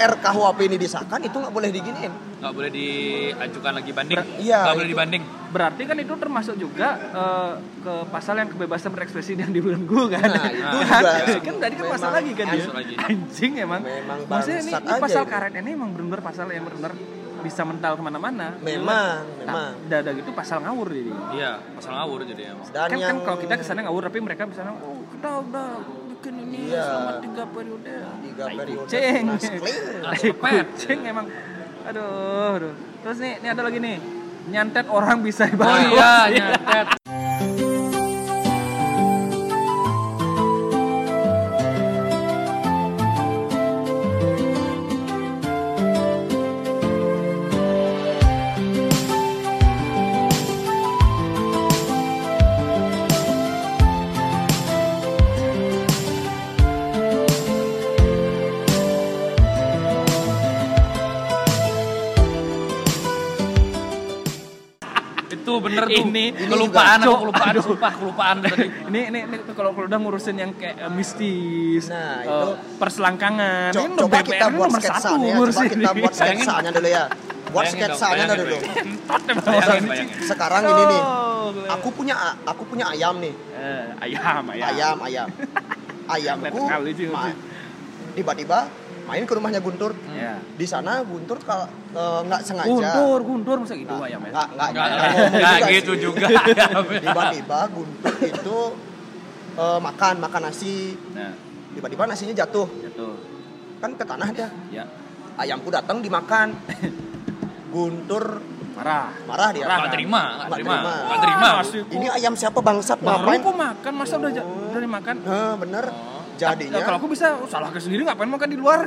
Speaker 2: RKUHP ini disahkan itu nggak boleh diginiin
Speaker 1: nggak boleh diajukan lagi banding
Speaker 2: Ber- iya,
Speaker 1: nggak boleh
Speaker 2: itu-
Speaker 1: dibanding
Speaker 3: berarti kan itu termasuk juga eh, ke pasal yang kebebasan berekspresi yang dibelenggu kan
Speaker 2: Nah, itu
Speaker 3: Kan?
Speaker 2: juga.
Speaker 3: kan tadi kan pasal lagi kan dia
Speaker 1: lagi.
Speaker 3: anjing emang
Speaker 2: Memang
Speaker 3: maksudnya ini, ini
Speaker 2: aja
Speaker 3: pasal
Speaker 2: itu.
Speaker 3: karet ini emang benar-benar pasal yang benar bisa mental ke mana-mana
Speaker 2: Memang,
Speaker 3: Nah,
Speaker 2: memang.
Speaker 3: udah ada gitu pasal ngawur jadi
Speaker 1: iya pasal ngawur jadi emang
Speaker 2: dan
Speaker 3: kan,
Speaker 2: yang
Speaker 3: kan kalau kita ke sana ngawur tapi mereka misalnya oh kita udah bikin ini
Speaker 2: Iya.
Speaker 3: selama tiga periode.
Speaker 2: Tiga
Speaker 3: Tai
Speaker 2: periode.
Speaker 3: kucing
Speaker 2: clear.
Speaker 3: Tai kucing emang. Aduh, aduh. Terus nih ini ada lagi nih. Nyantet orang bisa
Speaker 1: oh
Speaker 3: dibawa
Speaker 1: iya nyatet bener tuh.
Speaker 3: Ini-
Speaker 2: ini
Speaker 1: kelupaan
Speaker 3: juga.
Speaker 1: aku kelupaan
Speaker 3: aduh.
Speaker 1: sumpah kelupaan tadi.
Speaker 3: Ini ini, ini kalau kalau udah ngurusin yang kayak eh, mistis
Speaker 2: Nah,
Speaker 3: eh,
Speaker 2: itu.
Speaker 3: perselangkangan.
Speaker 2: Co-
Speaker 3: ini
Speaker 2: coba
Speaker 3: BPR
Speaker 2: kita
Speaker 3: ini
Speaker 2: buat
Speaker 3: nomor satu
Speaker 2: sketsanya coba
Speaker 3: ngurusin
Speaker 2: kita buat
Speaker 1: Bayangin.
Speaker 2: sketsanya dulu ya. Buat sketsanya dulu. sekarang ini nih
Speaker 3: Oh,
Speaker 2: aku punya aku punya ayam nih.
Speaker 3: Eh, ayam ayam.
Speaker 2: Ayam ayam. Ayamku tiba-tiba main ke rumahnya Guntur.
Speaker 3: Ya
Speaker 2: di sana Guntur kalau eh, nggak sengaja.
Speaker 3: Guntur guntur masa gitu ayam ya?
Speaker 2: nggak nggak
Speaker 1: nggak
Speaker 2: nggak ngomong
Speaker 1: nggak
Speaker 2: juga
Speaker 1: gitu juga
Speaker 2: tiba-tiba Guntur itu eh, makan makan nasi.
Speaker 3: Nah
Speaker 2: tiba-tiba nasinya jatuh.
Speaker 3: Jatuh.
Speaker 2: Kan ke tanah dia.
Speaker 3: Ya
Speaker 2: ayamku datang dimakan. Guntur
Speaker 3: marah.
Speaker 2: Marah dia.
Speaker 1: Nggak terima nggak
Speaker 2: Nggak
Speaker 1: terima
Speaker 2: terima.
Speaker 1: nggak terima.
Speaker 3: Nasi
Speaker 2: ini ayam siapa bangsat
Speaker 3: baru
Speaker 2: ngapain?
Speaker 3: kok makan masa udah udah dimakan?
Speaker 2: Nah, bener.
Speaker 3: Ya,
Speaker 2: jadinya
Speaker 3: kalau aku bisa salah ke sendiri ngapain makan di luar?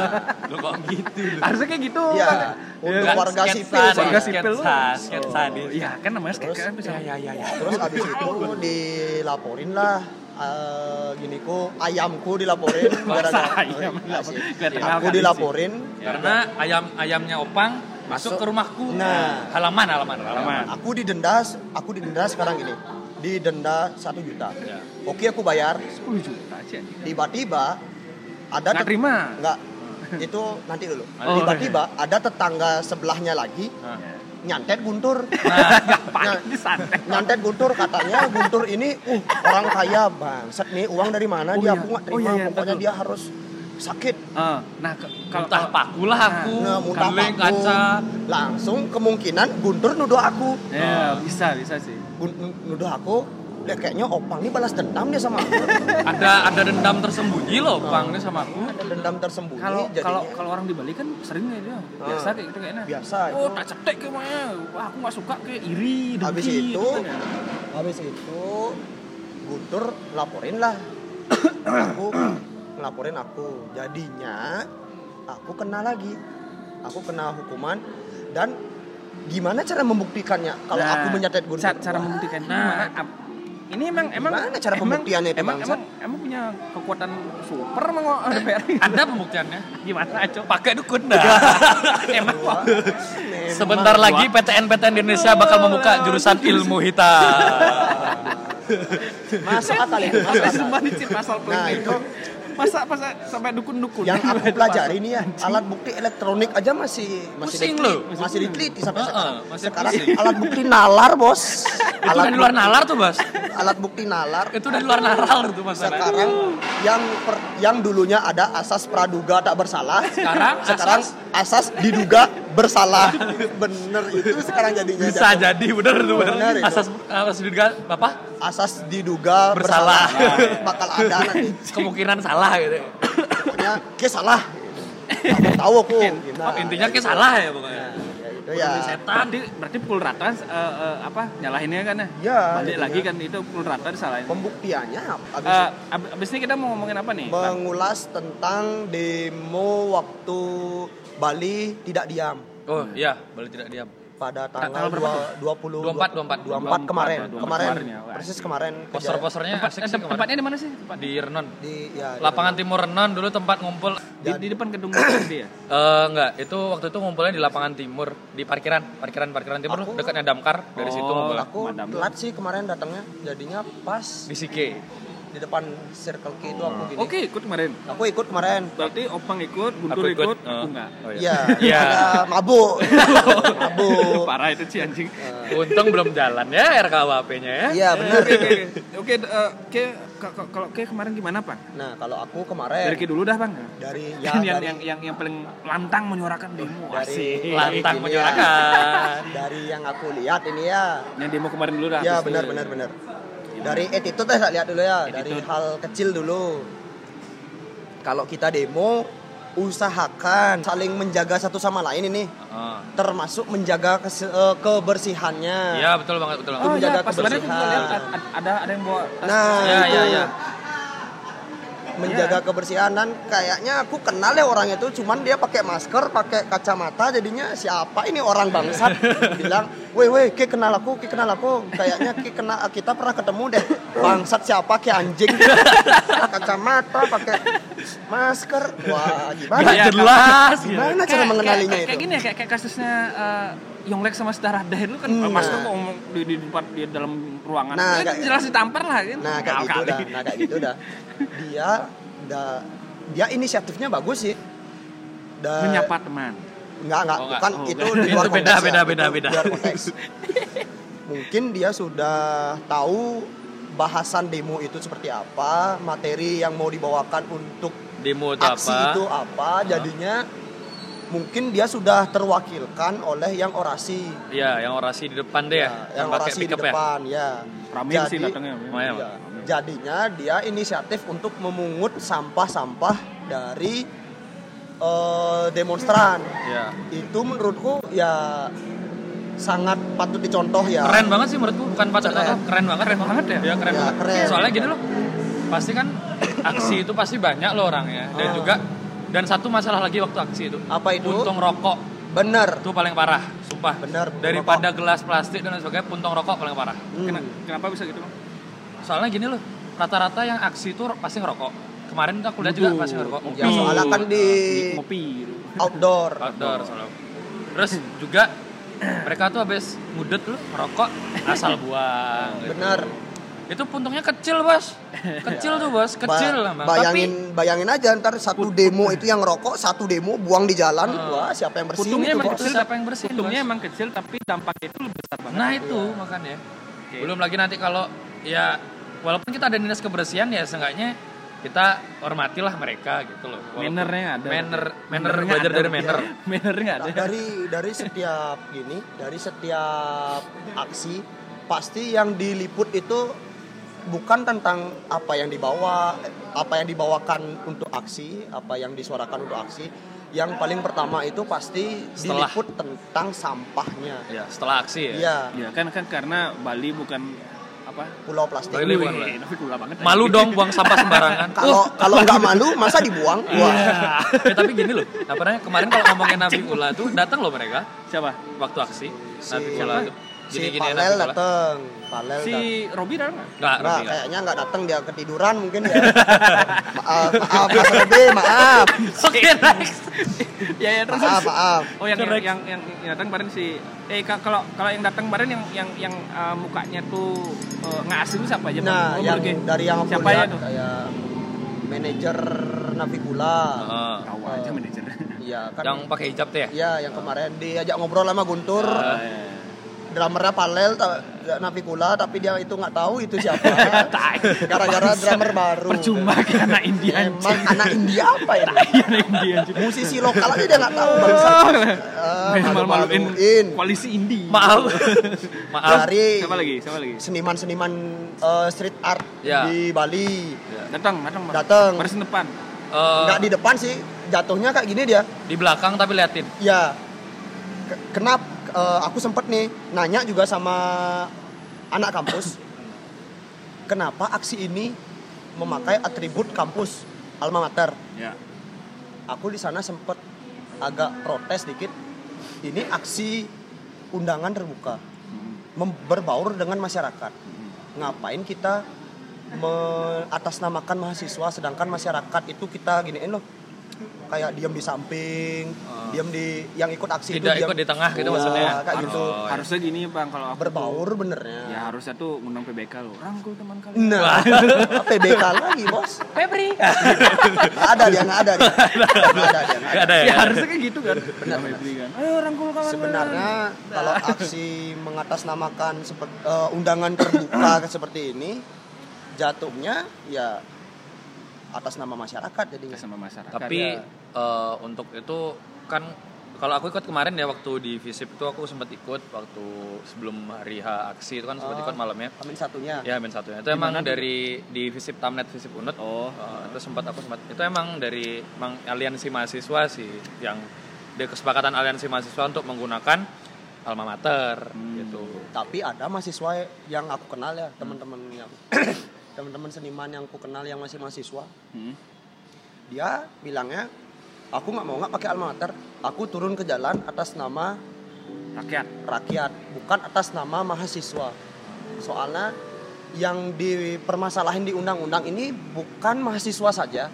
Speaker 1: Lo kok gitu? Lo
Speaker 3: harusnya kayak gitu
Speaker 2: ya
Speaker 3: kan.
Speaker 2: untuk
Speaker 1: Kan
Speaker 2: warga
Speaker 1: sketsa
Speaker 2: sipil
Speaker 3: warga sipil. Lu.
Speaker 1: sketsa
Speaker 3: Oh, iya kan namanya
Speaker 2: Terus,
Speaker 3: sketsa kan bisa.
Speaker 1: Ya ya ya
Speaker 2: terus abis itu dilaporin lah eh, giniku ayamku dilaporin. Gara-gara-
Speaker 3: ayam?
Speaker 2: Nggak sih.
Speaker 3: kelihatan
Speaker 2: aku dilaporin.
Speaker 1: Karena ayam ayamnya opang masuk
Speaker 2: Masuk.
Speaker 1: ke rumahku.
Speaker 2: Nah.
Speaker 1: halaman halaman halaman.
Speaker 2: Aku didenda aku didenda sekarang ini didenda satu juta.
Speaker 1: Ya.
Speaker 2: oke aku bayar.
Speaker 3: 10 juta
Speaker 2: tiba-tiba ada
Speaker 3: nggak terima?
Speaker 2: Nggak. Itu nanti dulu.
Speaker 3: Oh,
Speaker 2: tiba-tiba ada tetangga sebelahnya lagi
Speaker 1: Nah.
Speaker 2: nyantet guntur.
Speaker 3: Ngapain
Speaker 2: Ny-
Speaker 3: di santet
Speaker 2: nyantet guntur katanya guntur ini uh orang kaya bangsat nih uang dari mana
Speaker 3: Oh
Speaker 2: dia?
Speaker 3: iya.
Speaker 2: aku nggak
Speaker 3: Oh
Speaker 2: terima
Speaker 3: iya, iya,
Speaker 2: pokoknya
Speaker 3: betul.
Speaker 2: dia harus sakit.
Speaker 3: Eh, nah kalau
Speaker 1: muntah paku lah aku.
Speaker 2: Nah muntah
Speaker 1: kaca.
Speaker 2: Langsung kemungkinan guntur nuduh aku.
Speaker 3: Ya bisa bisa sih
Speaker 2: nuduh aku dia kayaknya opang ini balas dendam dia sama aku.
Speaker 1: Ada ada dendam tersembunyi loh opang ini sama aku.
Speaker 2: Ada dendam tersembunyi
Speaker 3: kalau kalau kalau orang di Bali kan sering ya dia. Biasa kayak gitu kayaknya.
Speaker 2: biasa
Speaker 3: oh tak cetek kayaknya wah aku nggak suka kayak iri dengki
Speaker 2: habis itu
Speaker 3: gitu kan ya.
Speaker 2: habis itu Guntur laporin lah. Aku ngelaporin aku. Jadinya aku kena lagi. Aku kena hukuman dan gimana cara membuktikannya kalau
Speaker 3: Nah,
Speaker 2: aku menyatet Guntur
Speaker 3: ca- cara
Speaker 2: Wah,
Speaker 3: membuktikan. Ini
Speaker 1: Nah.
Speaker 3: gimana? ini emang emang
Speaker 2: Gimana cara
Speaker 3: emang-
Speaker 2: pembuktiannya itu,
Speaker 3: emang, emang emang punya kekuatan super emang DPR
Speaker 1: ada pembuktiannya?
Speaker 3: Gimana cok
Speaker 1: pakai dukun. Dah
Speaker 3: emang
Speaker 2: Wah,
Speaker 1: sebentar lagi PTN PTN di Indonesia bakal membuka jurusan ilmu hitam.
Speaker 2: Masuk akal itu masuk akal. Nah,
Speaker 3: itu. Masa masa sampai dukun-dukun.
Speaker 2: yang aku pelajari ini ya alat bukti elektronik aja masih masih
Speaker 1: Pusing
Speaker 2: diteliti,
Speaker 1: loh.
Speaker 2: masih diteliti sampai
Speaker 1: Heeh,
Speaker 2: sekarang.
Speaker 1: masih
Speaker 2: sekarang alat bukti nalar bos.
Speaker 1: Itu kan di luar nalar tuh bas
Speaker 2: alat bukti nalar.
Speaker 1: Itu dari luar nalar tuh masalahnya.
Speaker 2: Sekarang yang per- yang dulunya ada asas praduga tak bersalah.
Speaker 1: Sekarang
Speaker 2: sekarang asas diduga bersalah. Bener itu sekarang jadinya.
Speaker 1: bisa
Speaker 2: jatuh.
Speaker 1: jadi bener tuh bener.
Speaker 2: Bener itu.
Speaker 1: Asas asas diduga apa?
Speaker 2: asas diduga
Speaker 1: Bersalah.
Speaker 2: bersalah. Bakal ada nanti.
Speaker 1: Kemungkinan salah gitu.
Speaker 2: Pokoknya ke salah. Tahu aku.
Speaker 1: Oh, intinya kayak salah ya pokoknya.
Speaker 2: Ya.
Speaker 1: Setan
Speaker 3: Berarti berarti pukul rata eh, eh, apa nyalahinnya kan ya?
Speaker 2: Ya,
Speaker 3: Balik
Speaker 2: intinya.
Speaker 3: lagi kan itu pukul rata disalahin.
Speaker 2: Pembuktiannya abis
Speaker 3: Eh, ab- abis ini kita mau ngomongin apa nih? Bang?
Speaker 2: mengulas tentang demo waktu Bali tidak diam
Speaker 1: Oh iya, boleh tidak diam.
Speaker 2: Pada
Speaker 3: tanggal
Speaker 2: tanggal
Speaker 3: berapa
Speaker 2: dua- 20
Speaker 1: 24,
Speaker 2: 24 kemarin
Speaker 3: 24,
Speaker 2: kemarin.
Speaker 3: Wah,
Speaker 2: persis kemarin
Speaker 1: Poster-posternya
Speaker 3: Tempat-
Speaker 1: asik
Speaker 3: eh,
Speaker 1: sih kemarin.
Speaker 3: tempatnya di mana sih? Tempat
Speaker 1: Di Renon.
Speaker 2: di ya, di-
Speaker 1: Lapangan Timur Renon dulu tempat ngumpul.
Speaker 3: di, di depan gedung DPRD ya?
Speaker 1: Eh enggak, itu waktu itu ngumpulnya di lapangan timur, di parkiran, parkiran parkiran timur
Speaker 2: Aku-
Speaker 1: dekatnya Damkar, dari situ
Speaker 3: Oh,
Speaker 1: ngumpulnya.
Speaker 2: aku
Speaker 3: Madam.
Speaker 2: telat sih kemarin datangnya jadinya pas
Speaker 1: Di Sike.
Speaker 2: Di depan Circle K itu aku gini
Speaker 3: Oke, ikut kemarin.
Speaker 2: aku ikut kemarin
Speaker 3: Berarti Opang ikut, Guntur
Speaker 1: Aku ikut,
Speaker 3: ikut,
Speaker 1: eh.
Speaker 3: aku enggak.
Speaker 1: Oh,
Speaker 2: iya
Speaker 1: Iya.
Speaker 2: ada mabuk mabuk
Speaker 3: Parah itu sih anjing.
Speaker 1: Untung belum jalan ya RKWP-nya ya.
Speaker 2: iya benar
Speaker 3: Oke, oke, oke. Oke, eh, kalau Ke kemarin gimana, Bang?
Speaker 2: nah kalau aku kemarin
Speaker 3: Dari Ke dulu dah, Bang.
Speaker 2: dari ya
Speaker 3: Kan yang,
Speaker 2: dari,
Speaker 3: yang yang yang paling lantang menyuarakan demo.
Speaker 2: dari
Speaker 3: Asik.
Speaker 1: Lantang
Speaker 2: Gini
Speaker 1: menyuarakan.
Speaker 2: dari yang aku lihat ini ya
Speaker 3: Yang demo kemarin dulu dah.
Speaker 2: ya
Speaker 3: habis
Speaker 2: benar benar benar dari attitude saya lihat dulu ya dari
Speaker 3: Attitude.
Speaker 2: hal kecil dulu kalau kita demo usahakan saling menjaga satu sama lain ini
Speaker 1: Oh.
Speaker 2: termasuk menjaga kes- eh, kebersihannya
Speaker 1: Iya, betul banget, betul
Speaker 3: Oh
Speaker 1: banget.
Speaker 2: menjaga
Speaker 3: iya, aku juga
Speaker 2: kebersihan.
Speaker 3: ada ada yang bawa tas.
Speaker 2: nah
Speaker 1: Ya,
Speaker 2: itu
Speaker 1: ya, ya.
Speaker 2: Menjaga kebersihan. Dan kayaknya aku kenal ya orang itu cuman dia pakai masker pakai kacamata jadinya siapa? Ini orang bangsat. Bilang weh weh ki kenal aku ki kenal aku. Kayaknya ki kenal kita pernah ketemu deh. Bangsat siapa ki anjing? Kacamata pakai masker. Wah gimana?
Speaker 1: Gak
Speaker 3: Iya,
Speaker 1: jelas. gitu.
Speaker 2: gimana cara
Speaker 3: Kayak-
Speaker 2: mengenalinya
Speaker 3: kayak,
Speaker 2: itu?
Speaker 3: kayak gini ya kayak, kayak kasusnya eh, Yonglek sama Sedara Dah itu kan
Speaker 2: Hmm,
Speaker 3: masker
Speaker 2: nah.
Speaker 3: kok di, di depan di dalam ruangan.
Speaker 2: Nah,
Speaker 3: Itu
Speaker 2: kayak-
Speaker 3: jelas ditampar lah kan.
Speaker 2: nah kayak gitu
Speaker 3: Kali.
Speaker 2: dah nah kayak gitu dah dia dah dia inisiatifnya bagus sih Da-
Speaker 3: Menyapa teman.
Speaker 2: Enggak, enggak,
Speaker 1: Oh,
Speaker 2: bukan
Speaker 3: Oh,
Speaker 2: itu
Speaker 3: enggak.
Speaker 2: di luar
Speaker 1: beda,
Speaker 2: konteks
Speaker 1: beda,
Speaker 2: ya.
Speaker 1: beda, beda.
Speaker 2: luar konteks. Mungkin dia sudah tahu bahasan demo itu seperti apa, materi yang mau dibawakan untuk
Speaker 1: Demo itu
Speaker 2: aksi
Speaker 1: apa?
Speaker 2: itu apa, jadinya mungkin dia sudah terwakilkan oleh yang orasi.
Speaker 1: Iya, yang orasi di depan deh ya.
Speaker 2: Ya, yang
Speaker 1: pakai
Speaker 2: orasi di
Speaker 1: ya.
Speaker 2: depan, ya.
Speaker 3: Rame
Speaker 2: Jadi-
Speaker 3: sih datangnya.
Speaker 1: Iya,
Speaker 2: Iya. Jadinya dia inisiatif untuk memungut sampah-sampah dari eh, demonstran.
Speaker 1: Iya.
Speaker 2: Itu menurutku ya sangat patut dicontoh ya.
Speaker 1: Keren banget sih menurutku, bukan patut
Speaker 2: Keren.
Speaker 1: keren. keren banget.
Speaker 3: Keren banget ya?
Speaker 1: Iya, keren
Speaker 2: Ya,
Speaker 1: banget.
Speaker 2: keren.
Speaker 1: Soalnya gini loh. Pasti kan aksi itu pasti banyak loh orangnya dan
Speaker 2: Ah.
Speaker 1: juga dan satu masalah lagi waktu aksi itu.
Speaker 2: Apa itu?
Speaker 1: Puntung rokok
Speaker 2: Bener.
Speaker 1: itu paling parah, sumpah.
Speaker 2: Bener,
Speaker 1: Daripada gelas plastik dan lain sebagainya, puntung rokok paling parah.
Speaker 2: Hmm.
Speaker 3: Kena- Kenapa bisa gitu, Bang?
Speaker 1: Soalnya gini loh, rata-rata yang aksi itu pasti ngerokok. Kemarin tuh aku lihat juga pasti ngerokok.
Speaker 2: Ya soalnya kan di
Speaker 3: Ngopi gitu.
Speaker 2: outdoor.
Speaker 1: outdoor soalnya. Terus juga mereka tuh habis ngudut lu ngerokok asal buang. gitu.
Speaker 2: Bener.
Speaker 1: Itu puntungnya kecil bos, kecil tuh bos, kecil
Speaker 2: Ba-
Speaker 1: lah. Bang.
Speaker 2: bayangin bayangin aja ntar satu demo itu yang rokok, satu demo buang di jalan. Wah, siapa yang bersihin
Speaker 3: Puntungnya
Speaker 2: itu,
Speaker 3: emang
Speaker 2: Bos?
Speaker 3: kecil,
Speaker 1: siapa yang bersihin,
Speaker 3: Puntungnya
Speaker 1: Bos?
Speaker 3: emang kecil tapi dampaknya itu lebih besar banget.
Speaker 1: Nah itu makanya. Belum lagi nanti kalau ya walaupun kita ada dinas kebersihan ya seenggaknya kita hormatilah mereka gitu loh. Walaupun-
Speaker 3: Mannernya ada.
Speaker 1: Manner, manner
Speaker 3: Mannernya
Speaker 1: belajar
Speaker 3: ada.
Speaker 1: dari manner.
Speaker 3: Mannernya ada.
Speaker 2: dari dari setiap gini, dari setiap aksi pasti yang diliput itu bukan tentang apa yang dibawa, apa yang dibawakan untuk aksi, apa yang disuarakan untuk aksi. Yang paling pertama itu pasti
Speaker 1: Setelah.
Speaker 2: diliput tentang sampahnya.
Speaker 1: Ya setelah aksi ya.
Speaker 2: Iya,
Speaker 3: Ya kan kan karena Bali bukan apa?
Speaker 2: pulau plastik.
Speaker 1: Bali bukan,
Speaker 3: gula banget.
Speaker 1: Malu dong buang sampah sembarangan.
Speaker 2: Kalau kalau nggak malu masa dibuang? Wah.
Speaker 1: ya, tapi gini loh, apa namanya kemarin kalau ngomongin Nabi Ula tuh datang loh mereka
Speaker 3: Siapa?
Speaker 1: waktu aksi.
Speaker 2: Si-
Speaker 1: Nabi Ula tuh
Speaker 2: Si
Speaker 1: gini-gini
Speaker 2: Palel dateng, Palel
Speaker 3: Si. Robi datang nggak?
Speaker 1: Enggak,
Speaker 2: Nggak,
Speaker 1: nggak.
Speaker 2: kayaknya nggak datang dia ketiduran mungkin ya. maaf, maaf, Mas Robi, maaf.
Speaker 1: Oke, next.
Speaker 3: Ya ya terus.
Speaker 2: Maaf, maaf.
Speaker 3: Oh yang yang,
Speaker 1: Correct.
Speaker 3: yang yang yang datang kemarin si eh ka- kalau kalau yang datang kemarin yang yang yang uh, mukanya tuh uh, nggak asing itu siapa aja? Bang?
Speaker 2: Nah,
Speaker 3: Oh,
Speaker 2: yang
Speaker 3: oke.
Speaker 2: dari yang aku
Speaker 3: siapa ya
Speaker 2: lihat
Speaker 3: tuh?
Speaker 2: kayak manajer Navigula.
Speaker 1: Heeh.
Speaker 3: Tahu aja manajer.
Speaker 2: Iya, kan.
Speaker 1: yang pakai hijab tuh ya?
Speaker 2: Iya, yang kemarin diajak ngobrol sama Guntur.
Speaker 1: Ah.
Speaker 3: Oh, iya.
Speaker 2: Drummernya Palel Navikula tapi dia itu nggak tahu itu siapa gara-gara drummer baru
Speaker 3: Percuma ke anak India.
Speaker 2: emang anak India apa ya
Speaker 3: Anak India.
Speaker 2: musisi lokal aja dia nggak tahu bangsa Eh,
Speaker 3: Malu-maluin
Speaker 2: malu-maluin.
Speaker 3: koalisi indie.
Speaker 1: Maaf. Maaf.
Speaker 2: dari
Speaker 3: Siapa lagi? Siapa lagi?
Speaker 2: seniman-seniman eh, street art
Speaker 1: Ya.
Speaker 2: di Bali
Speaker 3: Datang, datang. Bang.
Speaker 2: Datang.
Speaker 3: Baris depan.
Speaker 2: Nggak di depan sih jatuhnya kayak gini dia
Speaker 1: di belakang tapi liatin.
Speaker 2: ya Ke- kenapa eh, aku sempet nih nanya juga sama anak kampus kenapa aksi ini memakai atribut kampus alma mater?
Speaker 3: Ya.
Speaker 2: aku di sana sempet agak protes dikit. Ini aksi undangan terbuka berbaur dengan masyarakat. Ngapain kita atasnamakan mahasiswa sedangkan masyarakat itu kita giniin loh kayak diam di samping diam di yang ikut aksi
Speaker 1: Tidak
Speaker 2: itu diam
Speaker 1: ikut di tengah gitu
Speaker 2: Iya,
Speaker 1: maksudnya.
Speaker 2: kayak gitu
Speaker 1: Oh, iya.
Speaker 3: Harusnya gini bang, kalau aku
Speaker 2: berbaur
Speaker 3: tuh-
Speaker 2: benernya
Speaker 3: Ya harusnya tuh ngundang PBK lo. Rangkul teman kalian.
Speaker 2: nah PBK lagi bos
Speaker 1: Febri.
Speaker 2: Ada dia nggak ada dia nggak ada dia ada
Speaker 1: ya.
Speaker 3: Ya harusnya kayak gitu kan.
Speaker 2: Benar, benar.
Speaker 3: kan. Ayo rangkul kawan.
Speaker 2: sebenarnya kalau aksi mengatasnamakan seperti undangan terbuka seperti ini jatuhnya ya atas nama masyarakat
Speaker 3: sama masyarakat.
Speaker 1: Tapi
Speaker 3: ya.
Speaker 1: Eh, untuk itu kan kalau aku ikut kemarin ya waktu di Visip itu aku sempat ikut waktu sebelum hari H aksi itu kan sempat
Speaker 2: Oh.
Speaker 1: ikut malamnya.
Speaker 2: Amin satunya
Speaker 1: Ya ben satunya. Itu emang dari di Visip Tamnet Visip Unut.
Speaker 3: Oh.
Speaker 1: Eh, itu sempat aku sempat itu emang dari emang aliansi mahasiswa sih yang ada kesepakatan aliansi mahasiswa untuk menggunakan alma mater
Speaker 3: Hmm.
Speaker 1: gitu.
Speaker 2: tapi ada mahasiswa yang aku kenal ya teman-teman yang teman-teman seniman yang aku kenal yang masih mahasiswa
Speaker 3: Hmm.
Speaker 2: dia bilangnya aku nggak mau nggak pakai alma mater aku turun ke jalan atas nama
Speaker 3: Rakyat.
Speaker 2: rakyat bukan atas nama mahasiswa soalnya yang dipermasalahin di undang-undang ini bukan mahasiswa saja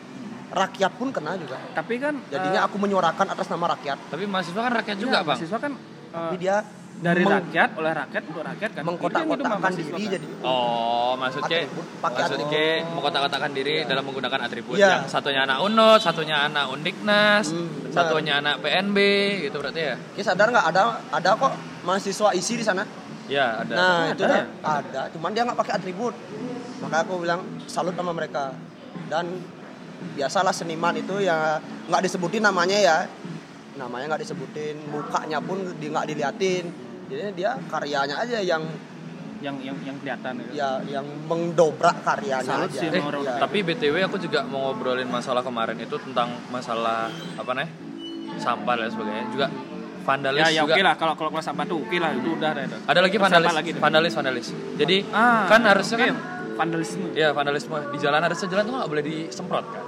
Speaker 2: rakyat pun kena juga
Speaker 3: Tapi kan
Speaker 2: jadinya
Speaker 3: eh,
Speaker 2: aku menyuarakan atas nama rakyat
Speaker 1: Tapi mahasiswa kan rakyat juga,
Speaker 3: ya,
Speaker 1: Bang.
Speaker 3: Mahasiswa kan eh,
Speaker 2: tapi dia
Speaker 3: dari
Speaker 2: meng-
Speaker 3: rakyat oleh rakyat untuk rakyat kan.
Speaker 2: mengkotak-kotakkan diri
Speaker 3: kan.
Speaker 2: jadi
Speaker 1: Oh, maksudnya
Speaker 2: Atribut,
Speaker 1: maksudnya
Speaker 2: atribut.
Speaker 1: mengkotak-kotakan diri dalam menggunakan atribut.
Speaker 2: Iya.
Speaker 1: Yang satunya anak Unut, satunya anak Undiknas,
Speaker 2: Hmm,
Speaker 1: satunya anak PNB gitu berarti ya?
Speaker 2: Ki sadar nggak ada ada kok mahasiswa isi di sana
Speaker 1: Ya, ada.
Speaker 2: nah
Speaker 3: Ada
Speaker 2: itu
Speaker 3: ya?
Speaker 2: dah ada cuman dia nggak pakai atribut maka aku bilang salut sama mereka dan biasalah seniman itu ya nggak disebutin namanya ya namanya nggak disebutin mukanya pun di nggak diliatin jadi dia karyanya aja yang
Speaker 3: yang yang yang kelihatan gitu.
Speaker 2: ya yang mendobrak karyanya
Speaker 3: Salut
Speaker 2: aja
Speaker 3: sih
Speaker 1: Eh,
Speaker 3: sama orang.
Speaker 2: Ya.
Speaker 1: tapi BTW aku juga mau ngobrolin masalah kemarin itu tentang masalah apa nih? Sampah dan sebagainya. Juga vandalis
Speaker 3: Ya ya
Speaker 1: juga.
Speaker 3: oke lah kalau kalau kelas sampah tuh oke lah itu udah ada itu.
Speaker 1: Ada lagi vandalis,
Speaker 3: lagi
Speaker 1: vandalis, vandalis. Jadi
Speaker 3: Ah,
Speaker 1: kan harusnya
Speaker 3: oke.
Speaker 1: kan
Speaker 3: vandalisme.
Speaker 1: ya vandalisme di jalan harusnya jalan tuh nggak boleh disemprot kan?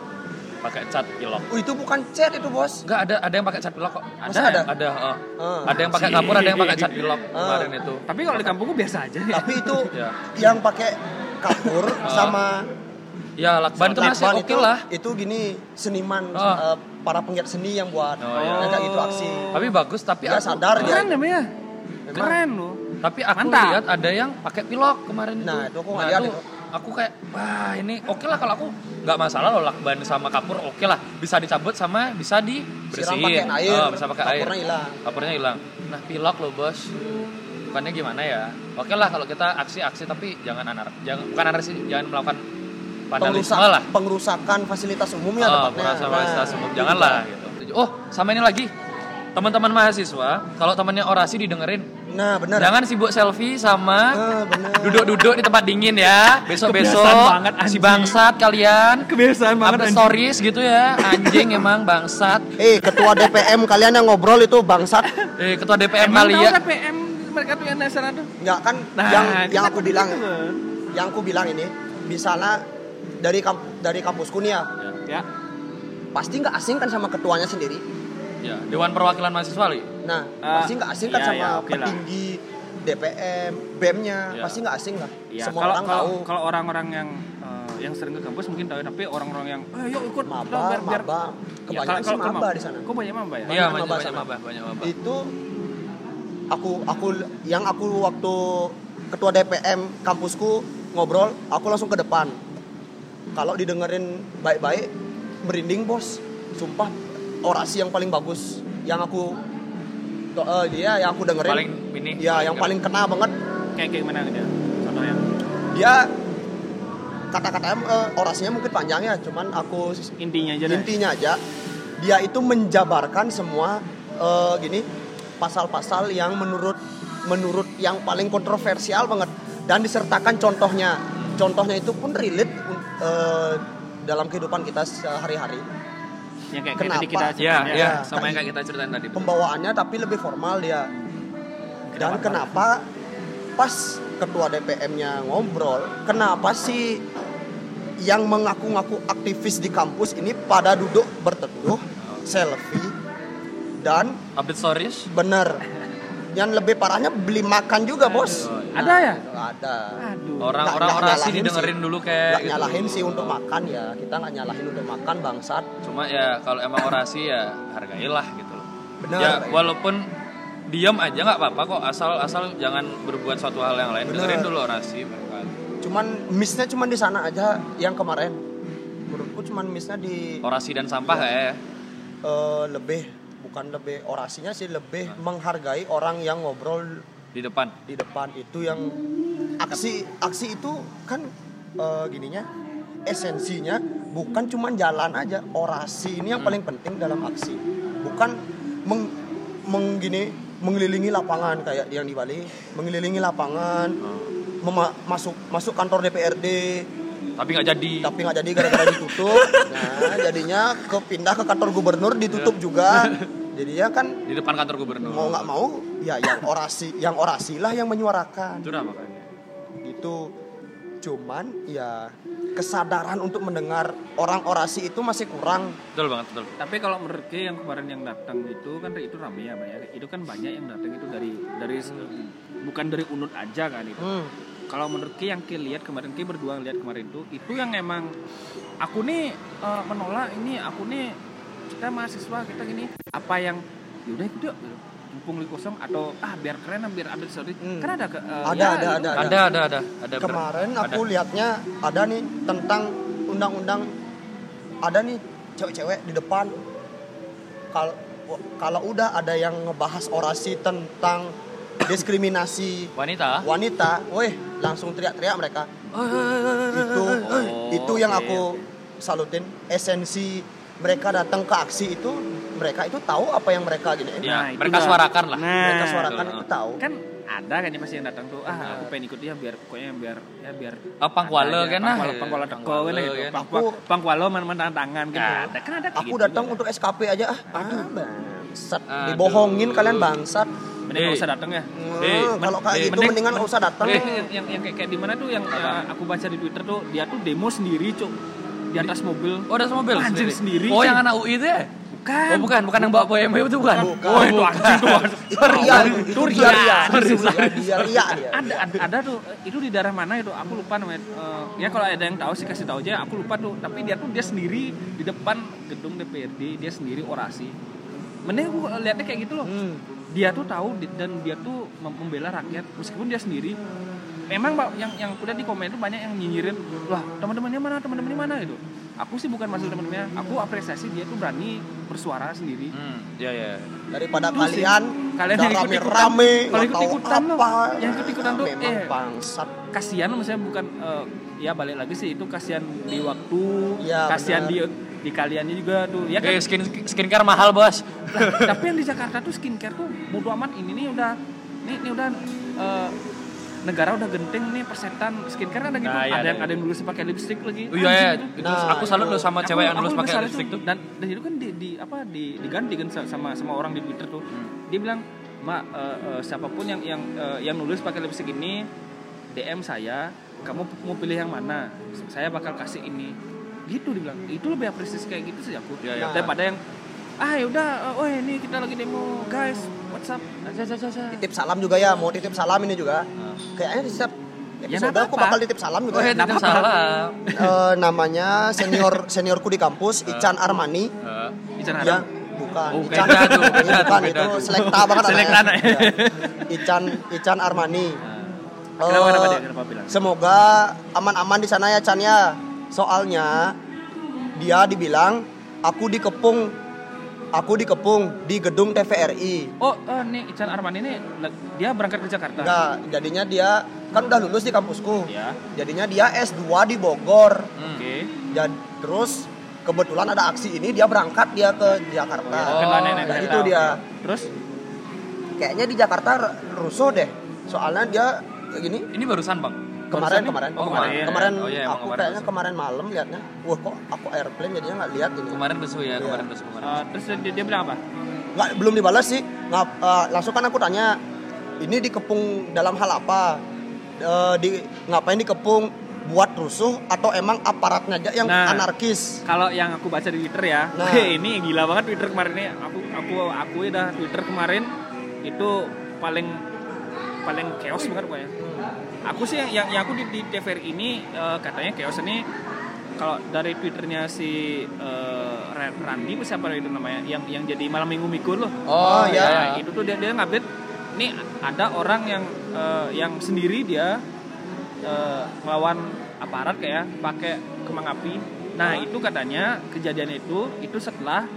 Speaker 1: Pakai cat pilok.
Speaker 2: Oh, itu bukan cat itu bos
Speaker 1: Enggak ada ada yang pakai cat pilok kok.
Speaker 2: Masa ada?
Speaker 1: Ada, oh.
Speaker 2: Ah.
Speaker 1: Ada yang pakai kapur, ada yang pakai cat pilok
Speaker 2: Ah.
Speaker 1: kemarin itu.
Speaker 3: Tapi kalau di kampungku biasa aja.
Speaker 2: tapi itu
Speaker 1: Ya.
Speaker 2: yang pakai kapur
Speaker 1: Ah.
Speaker 2: sama
Speaker 1: Ya, lakban itu masih oke
Speaker 2: itu,
Speaker 1: lah.
Speaker 2: itu gini seniman
Speaker 1: Oh.
Speaker 2: eh, para penggiat seni yang buat
Speaker 1: Oh, iya.
Speaker 2: Kayak gitu aksi
Speaker 1: Tapi bagus, tapi
Speaker 2: dia
Speaker 1: aku,
Speaker 2: sadar dia
Speaker 3: Keren namanya. Keren loh.
Speaker 1: tapi aku
Speaker 3: Mantap.
Speaker 1: lihat ada yang pakai pilok kemarin itu.
Speaker 2: Nah, itu aku nggak lihat
Speaker 1: itu
Speaker 2: itu.
Speaker 1: Aku kayak, wah ini oke lah kalau aku nggak masalah loh lakban sama kapur oke lah bisa dicabut sama bisa
Speaker 2: siram
Speaker 1: dibersihin.
Speaker 2: pakai air
Speaker 1: Oh, bisa pakai air.
Speaker 2: kapurnya hilang
Speaker 1: Kapurnya hilang. Nah pilok loh bos. Bukannya gimana ya? Oke lah kalau kita aksi-aksi tapi jangan anar, jangan bukan anarkis, jangan melakukan vandalisme
Speaker 2: Pengrusak-
Speaker 1: lah.
Speaker 2: pengerusakan fasilitas umum ya
Speaker 1: Oh,
Speaker 2: tepatnya Nah,
Speaker 1: fasilitas umum janganlah
Speaker 2: juga.
Speaker 1: gitu. Oh, sama ini lagi. Teman-teman mahasiswa, kalau temannya orasi didengerin,
Speaker 2: nah benar
Speaker 1: jangan sibuk selfie sama
Speaker 2: Ah, benar
Speaker 1: duduk-duduk di tempat dingin ya. Besok-besok
Speaker 3: banget,
Speaker 1: si bangsat kalian
Speaker 3: Kebiasaan banget anjing.
Speaker 1: stories gitu ya. Anjing emang bangsat.
Speaker 2: eh ketua DPM kalian yang ngobrol itu bangsat
Speaker 1: Eh, ketua DPM
Speaker 3: Emang
Speaker 1: kali
Speaker 3: tahu
Speaker 1: ya.
Speaker 3: kan PM mereka tuh yang dasar tuh.
Speaker 2: nggak kan
Speaker 3: Nah,
Speaker 2: yang yang aku bilang yang aku bilang ini misalnya dari kamp dari kampusku nih ya
Speaker 3: Ya.
Speaker 2: pasti nggak asing kan sama ketuanya sendiri
Speaker 1: Ya, Dewan Perwakilan Mahasiswa li.
Speaker 2: nah
Speaker 3: Ah,
Speaker 2: pasti nggak asing kan
Speaker 3: iya,
Speaker 2: sama
Speaker 3: iya, oke lah.
Speaker 2: petinggi DPM BEM-nya
Speaker 1: Iya.
Speaker 2: pasti nggak asing lah
Speaker 3: Ya,
Speaker 2: semua
Speaker 3: kalau
Speaker 2: orang
Speaker 3: kalau
Speaker 2: tahu
Speaker 3: kalau orang-orang yang eh, yang sering ke kampus mungkin tahu tapi orang-orang yang eh yuk ikut
Speaker 2: maba
Speaker 3: dong, biar, biar
Speaker 2: maba
Speaker 3: Ya,
Speaker 2: kebanyakan
Speaker 3: kalau- kalau- kalau
Speaker 2: maba
Speaker 3: maba.
Speaker 2: di sana
Speaker 3: Kok banyak maba ya?
Speaker 1: Iya,
Speaker 2: Banyak
Speaker 1: banyak
Speaker 2: maba
Speaker 1: banyak mabah, banyak mabah.
Speaker 2: itu aku aku yang aku waktu ketua DPM kampusku ngobrol aku langsung ke depan kalau didengerin baik-baik merinding bos sumpah orasi yang paling bagus yang aku To- eh, dia yang aku dengerin.
Speaker 1: Paling ini.
Speaker 2: ya yang paling kena banget.
Speaker 3: Kayak kayak gimana gitu ya contohnya?
Speaker 2: Dia kata-katanya eh, orasinya mungkin panjang ya cuman aku
Speaker 3: intinya aja deh.
Speaker 2: intinya aja dia itu menjabarkan semua eh, gini pasal-pasal yang menurut menurut yang paling kontroversial banget dan disertakan contohnya. Contohnya itu pun relate eh, dalam kehidupan kita sehari-hari
Speaker 3: yang kayak, kayak
Speaker 2: Kenapa?
Speaker 3: tadi kita
Speaker 1: Ya, ya,
Speaker 2: Ya,
Speaker 1: sama yang
Speaker 2: kayak
Speaker 1: kita ceritain tadi.
Speaker 2: pembawaannya tapi lebih formal dia dan kenapa pas ketua DPM-nya ngobrol kenapa sih yang mengaku-ngaku aktivis di kampus ini pada duduk berteduh selfie dan
Speaker 1: Update stories.
Speaker 2: bener. Yang lebih parahnya beli makan juga bos
Speaker 3: ada ya?
Speaker 2: Ada.
Speaker 3: Aduh.
Speaker 2: Nggak- nggak
Speaker 1: orasi
Speaker 2: nyalahin
Speaker 1: didengerin
Speaker 2: sih.
Speaker 1: dulu kayak
Speaker 2: nggak nyalahin sih untuk makan ya. Kita nggak nyalahin untuk makan bangsat.
Speaker 1: Cuma ya kalau emang orasi ya hargailah gitu loh.
Speaker 2: Benar.
Speaker 1: Ya walaupun diam aja nggak apa-apa kok. Asal asal jangan berbuat suatu hal yang lain. Dengerin dulu orasi mereka.
Speaker 2: cuman missnya cuman di sana aja yang kemarin. Menurutku cuman missnya di
Speaker 1: Orasi dan sampah kayak
Speaker 2: eh, lebih bukan lebih orasinya sih lebih menghargai orang yang ngobrol
Speaker 1: di depan.
Speaker 2: di depan itu yang aksi aksi itu kan eh, gininya esensinya bukan cuman jalan aja orasi ini yang paling penting dalam aksi. Bukan meng, meng- gini mengelilingi lapangan kayak yang di Bali mengelilingi lapangan mema- masuk masuk kantor DPRD
Speaker 1: Tapi nggak jadi.
Speaker 2: tapi nggak jadi gara-gara ditutup. Nah jadinya kepindah ke kantor gubernur ditutup juga jadinya kan
Speaker 1: Di depan kantor gubernur.
Speaker 2: mau nggak mau ya yang orasi yang orasi lah yang menyuarakan
Speaker 1: Sudah makanya.
Speaker 2: itu cuman ya kesadaran untuk mendengar orang orasi itu masih kurang
Speaker 1: Betul banget, betul.
Speaker 3: tapi kalau menurut yang kemarin yang datang itu kan itu ramai ya Pak, ya itu kan banyak yang datang itu dari dari bukan dari unut aja kan itu
Speaker 2: hmm.
Speaker 3: kalau menurut Ki yang Ki lihat kemarin Ki berdua lihat kemarin itu itu yang emang aku nih eh, menolak ini aku nih kita mahasiswa kita gini apa yang yaudah yuk mumpung lagi kosong atau ah biar keren biar update story
Speaker 2: Hmm.
Speaker 3: kan ada ke, eh,
Speaker 2: Ada,
Speaker 3: ya,
Speaker 2: ada, ada.
Speaker 1: Ada, ada, ada, ada. ber-
Speaker 2: kemarin
Speaker 1: ada.
Speaker 2: aku lihatnya ada nih tentang undang-undang ada nih cewek-cewek di depan kalau kalau udah ada yang ngebahas orasi tentang diskriminasi
Speaker 1: wanita.
Speaker 2: wanita, weh langsung teriak-teriak mereka. Itu
Speaker 1: Oh,
Speaker 2: itu yang
Speaker 1: oke.
Speaker 2: aku salutin esensi mereka datang ke aksi itu mereka itu tahu apa yang mereka gini
Speaker 1: Ya,
Speaker 3: Nah, itu
Speaker 1: mereka suarakan lah.
Speaker 3: Nah,
Speaker 2: mereka suarakan
Speaker 1: betul.
Speaker 2: itu tahu.
Speaker 3: kan ada kan ya pasti yang datang tuh ah aku pengen ikut dia biar pokoknya biar ya biar
Speaker 1: Ah, pangkuala
Speaker 3: ada aja.
Speaker 1: kan, ah.
Speaker 3: pangkuala pangkuala teko kan gitu
Speaker 1: kan.
Speaker 3: Pang-
Speaker 2: Aku-
Speaker 3: pangkuala mana tangan kan
Speaker 1: Ya.
Speaker 3: ada kan ada
Speaker 2: Aku
Speaker 3: gitu
Speaker 2: datang untuk SKP aja ah. Aduh, bangsat. Dibohongin kalian bangsat.
Speaker 3: mending nggak
Speaker 1: Eh.
Speaker 3: usah datang ya
Speaker 1: Eh,
Speaker 2: Hmm, kalau kayak
Speaker 1: eh,
Speaker 2: gitu
Speaker 1: mending-
Speaker 2: mendingan nggak usah datang.
Speaker 3: Yang, yang, kayak, di mana tuh yang ya, aku baca di Twitter tuh dia tuh demo sendiri cuk di atas mobil.
Speaker 1: Oh, ada mobil
Speaker 3: Anjing sendiri,
Speaker 1: Oh,
Speaker 3: cuy.
Speaker 1: yang anak UI itu ya?
Speaker 3: Bukan.
Speaker 1: Oh, bukan, bukan yang bawa BMW itu bukan.
Speaker 2: Bukan.
Speaker 3: oh itu anjing tuh
Speaker 2: Itu ria, itu ria, ria, ria,
Speaker 3: ada, ada tuh itu di daerah mana itu? Aku lupa namanya. Eh, ya kalau ada yang tahu sih kasih tahu aja. Aku lupa tuh. Tapi dia tuh dia sendiri di depan gedung DPRD dia sendiri orasi. Mending aku lihatnya kayak gitu loh.
Speaker 2: Hmm.
Speaker 3: dia tuh tahu dan dia tuh mem- membela rakyat. Meskipun dia sendiri memang Pak, yang yang udah di komen itu banyak yang nyinyirin wah teman-temannya mana teman-temannya mana gitu aku sih bukan maksud teman-temannya aku apresiasi dia tuh berani bersuara sendiri
Speaker 1: Hmm, ya ya.
Speaker 2: Daripada
Speaker 3: Itu sih.
Speaker 2: kalian
Speaker 3: Kalian
Speaker 2: udah
Speaker 3: yang ikut-ikutan.
Speaker 2: rame-rame,
Speaker 3: Kalau
Speaker 2: nggak tahu
Speaker 3: ikut-ikutan loh.
Speaker 2: apa.
Speaker 3: Yang ikut-ikutan tuh,
Speaker 2: Memang
Speaker 3: eh.
Speaker 2: bangsat.
Speaker 3: kasihan maksudnya bukan eh, ya balik lagi sih itu kasihan di waktu
Speaker 2: Ya,
Speaker 3: kasihan di di kaliannya juga tuh ya kan
Speaker 1: Eh, skin skincare mahal, Bos.
Speaker 3: Lah, tapi yang di Jakarta tuh skincare tuh bodo amat ini nih udah ini ini udah eh, negara udah genting nih persetan skincare kan ada gitu
Speaker 1: Nah, iya,
Speaker 3: ada
Speaker 1: ada,
Speaker 3: yang ada yang nulis pakai lipstick lagi
Speaker 1: Oh, iya, iya.
Speaker 3: Anjing itu.
Speaker 1: Itu
Speaker 2: Nah,
Speaker 1: aku salut loh sama
Speaker 3: Aku-
Speaker 1: cewek yang
Speaker 3: aku
Speaker 1: nulis
Speaker 3: juga
Speaker 1: pakai lipstick tuh.
Speaker 3: dan dan itu kan di, di apa di diganti kan sama sama orang di Twitter tuh
Speaker 1: Hmm.
Speaker 3: dia bilang mak eh, eh, siapa pun yang yang eh, yang nulis pakai lipstick ini DM saya kamu mau pilih yang mana saya bakal kasih ini gitu dibilang itu lebih apresiasi kayak gitu sih aku
Speaker 1: Iya, iya.
Speaker 3: daripada yang ah yaudah eh, oh ini kita lagi demo guys WhatsApp aja aja aja
Speaker 2: Titip salam juga ya, mau titip salam ini juga. Kayaknya di setiap
Speaker 3: Ya,
Speaker 2: episode
Speaker 3: nggak
Speaker 2: aku bakal titip salam juga.
Speaker 1: Oh, ya,
Speaker 2: ya.
Speaker 1: tidak salah.
Speaker 2: Eh, namanya senior seniorku di kampus Ican Armani.
Speaker 1: Eh,
Speaker 3: Ican
Speaker 2: Ya,
Speaker 3: Haram
Speaker 2: bukan.
Speaker 1: Oh,
Speaker 2: Ican,
Speaker 1: beda tuh,
Speaker 2: bukan itu selekta banget
Speaker 3: Selekta anak.
Speaker 2: Ya. Ican Ican Armani.
Speaker 3: kenapa
Speaker 2: Eh,
Speaker 3: kenapa dia kenapa bilang
Speaker 2: Semoga aman-aman di sana ya Chan ya. Soalnya dia dibilang aku dikepung aku dikepung di gedung TVRI.
Speaker 3: Oh, eh, nih Ican Arman ini dia berangkat ke Jakarta.
Speaker 2: Enggak, jadinya dia kan udah lulus di kampusku.
Speaker 3: Ya.
Speaker 2: Jadinya dia S2 di Bogor.
Speaker 1: Hmm.
Speaker 3: Oke.
Speaker 2: Dan terus kebetulan ada aksi ini dia berangkat dia ke Jakarta.
Speaker 1: Oh,
Speaker 3: Kena nenek
Speaker 2: nah, itu dia.
Speaker 3: Terus
Speaker 2: Kayaknya di Jakarta rusuh deh. Soalnya dia gini
Speaker 1: Ini barusan bang.
Speaker 2: Kemarin kemarin
Speaker 1: Oh, kemarin.
Speaker 2: kemarin
Speaker 1: Oh, iya,
Speaker 2: aku
Speaker 1: kemarin
Speaker 2: kayaknya kemarin malam liatnya wah kok aku airplane jadinya nggak lihat ini
Speaker 1: Kemarin besu ya,
Speaker 2: Iya.
Speaker 1: kemarin besu kemarin.
Speaker 3: eh, terus dia, dia bilang apa?
Speaker 2: nggak belum dibalas sih nggak eh, langsung kan aku tanya ini dikepung dalam hal apa Eh, di ngapain dikepung buat rusuh atau emang aparatnya aja yang
Speaker 3: Nah.
Speaker 2: anarkis
Speaker 3: Kalau yang aku baca di Twitter ya,
Speaker 2: Nah.
Speaker 3: ini gila banget Twitter kemarin ini. Aku aku aku dah Twitter kemarin itu paling paling chaos banget pokoknya. Aku sih yang yang, yang aku di, di TVRI ini eh, katanya chaos ini kalau dari twitternya si Ran- Randy apa siapa itu namanya yang yang jadi malam minggu mikul loh.
Speaker 2: Oh, iya.
Speaker 3: Nah, itu tuh dia dia ngupdate nih ada orang yang eh, yang sendiri dia eh, melawan aparat kayak pakai kembang api. Nah itu katanya kejadian itu itu setelah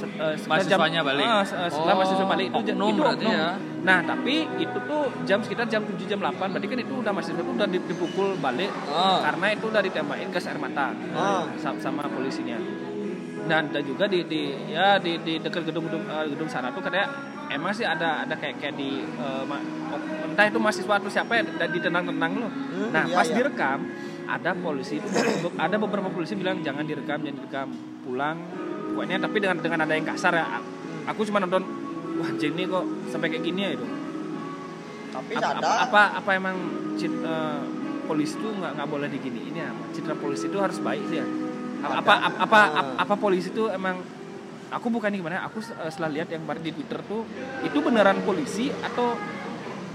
Speaker 3: jam-
Speaker 1: Mahasiswanya balik.
Speaker 3: se- setelah
Speaker 1: Oh,
Speaker 3: mahasiswa balik itu jam-
Speaker 1: oknum
Speaker 3: itu oknum.
Speaker 1: ya.
Speaker 3: nah tapi itu tuh jam sekitar jam 7 jam 8 berarti kan itu udah mahasiswa itu udah dipukul balik
Speaker 1: Oh.
Speaker 3: karena itu udah ditembakin gas air mata
Speaker 2: Ah.
Speaker 3: sama, sama polisinya dan dan juga di, di ya di, di dekat gedung-gedung eh, gedung sana tuh katanya emang sih ada ada kayak kayak di ma- entah itu mahasiswa atau siapa ya dan ditendang-tendang loh.
Speaker 2: Hmm,
Speaker 3: nah
Speaker 2: iya,
Speaker 3: pas
Speaker 2: iya.
Speaker 3: direkam ada polisi itu ada beberapa polisi bilang jangan direkam jangan direkam pulang pokoknya tapi dengan dengan ada yang kasar ya aku cuma nonton wah nih kok sampai kayak gini ya itu
Speaker 2: tapi
Speaker 3: apa,
Speaker 2: ada
Speaker 3: apa, apa apa emang cit- eh, polisi itu nggak nggak boleh diginiin ya? Citra polisi itu harus baik sih ya? Apa apa apa, apa,
Speaker 2: Ah.
Speaker 3: apa polisi itu emang aku bukan gimana aku eh, setelah lihat yang kemarin di twitter tuh itu beneran polisi atau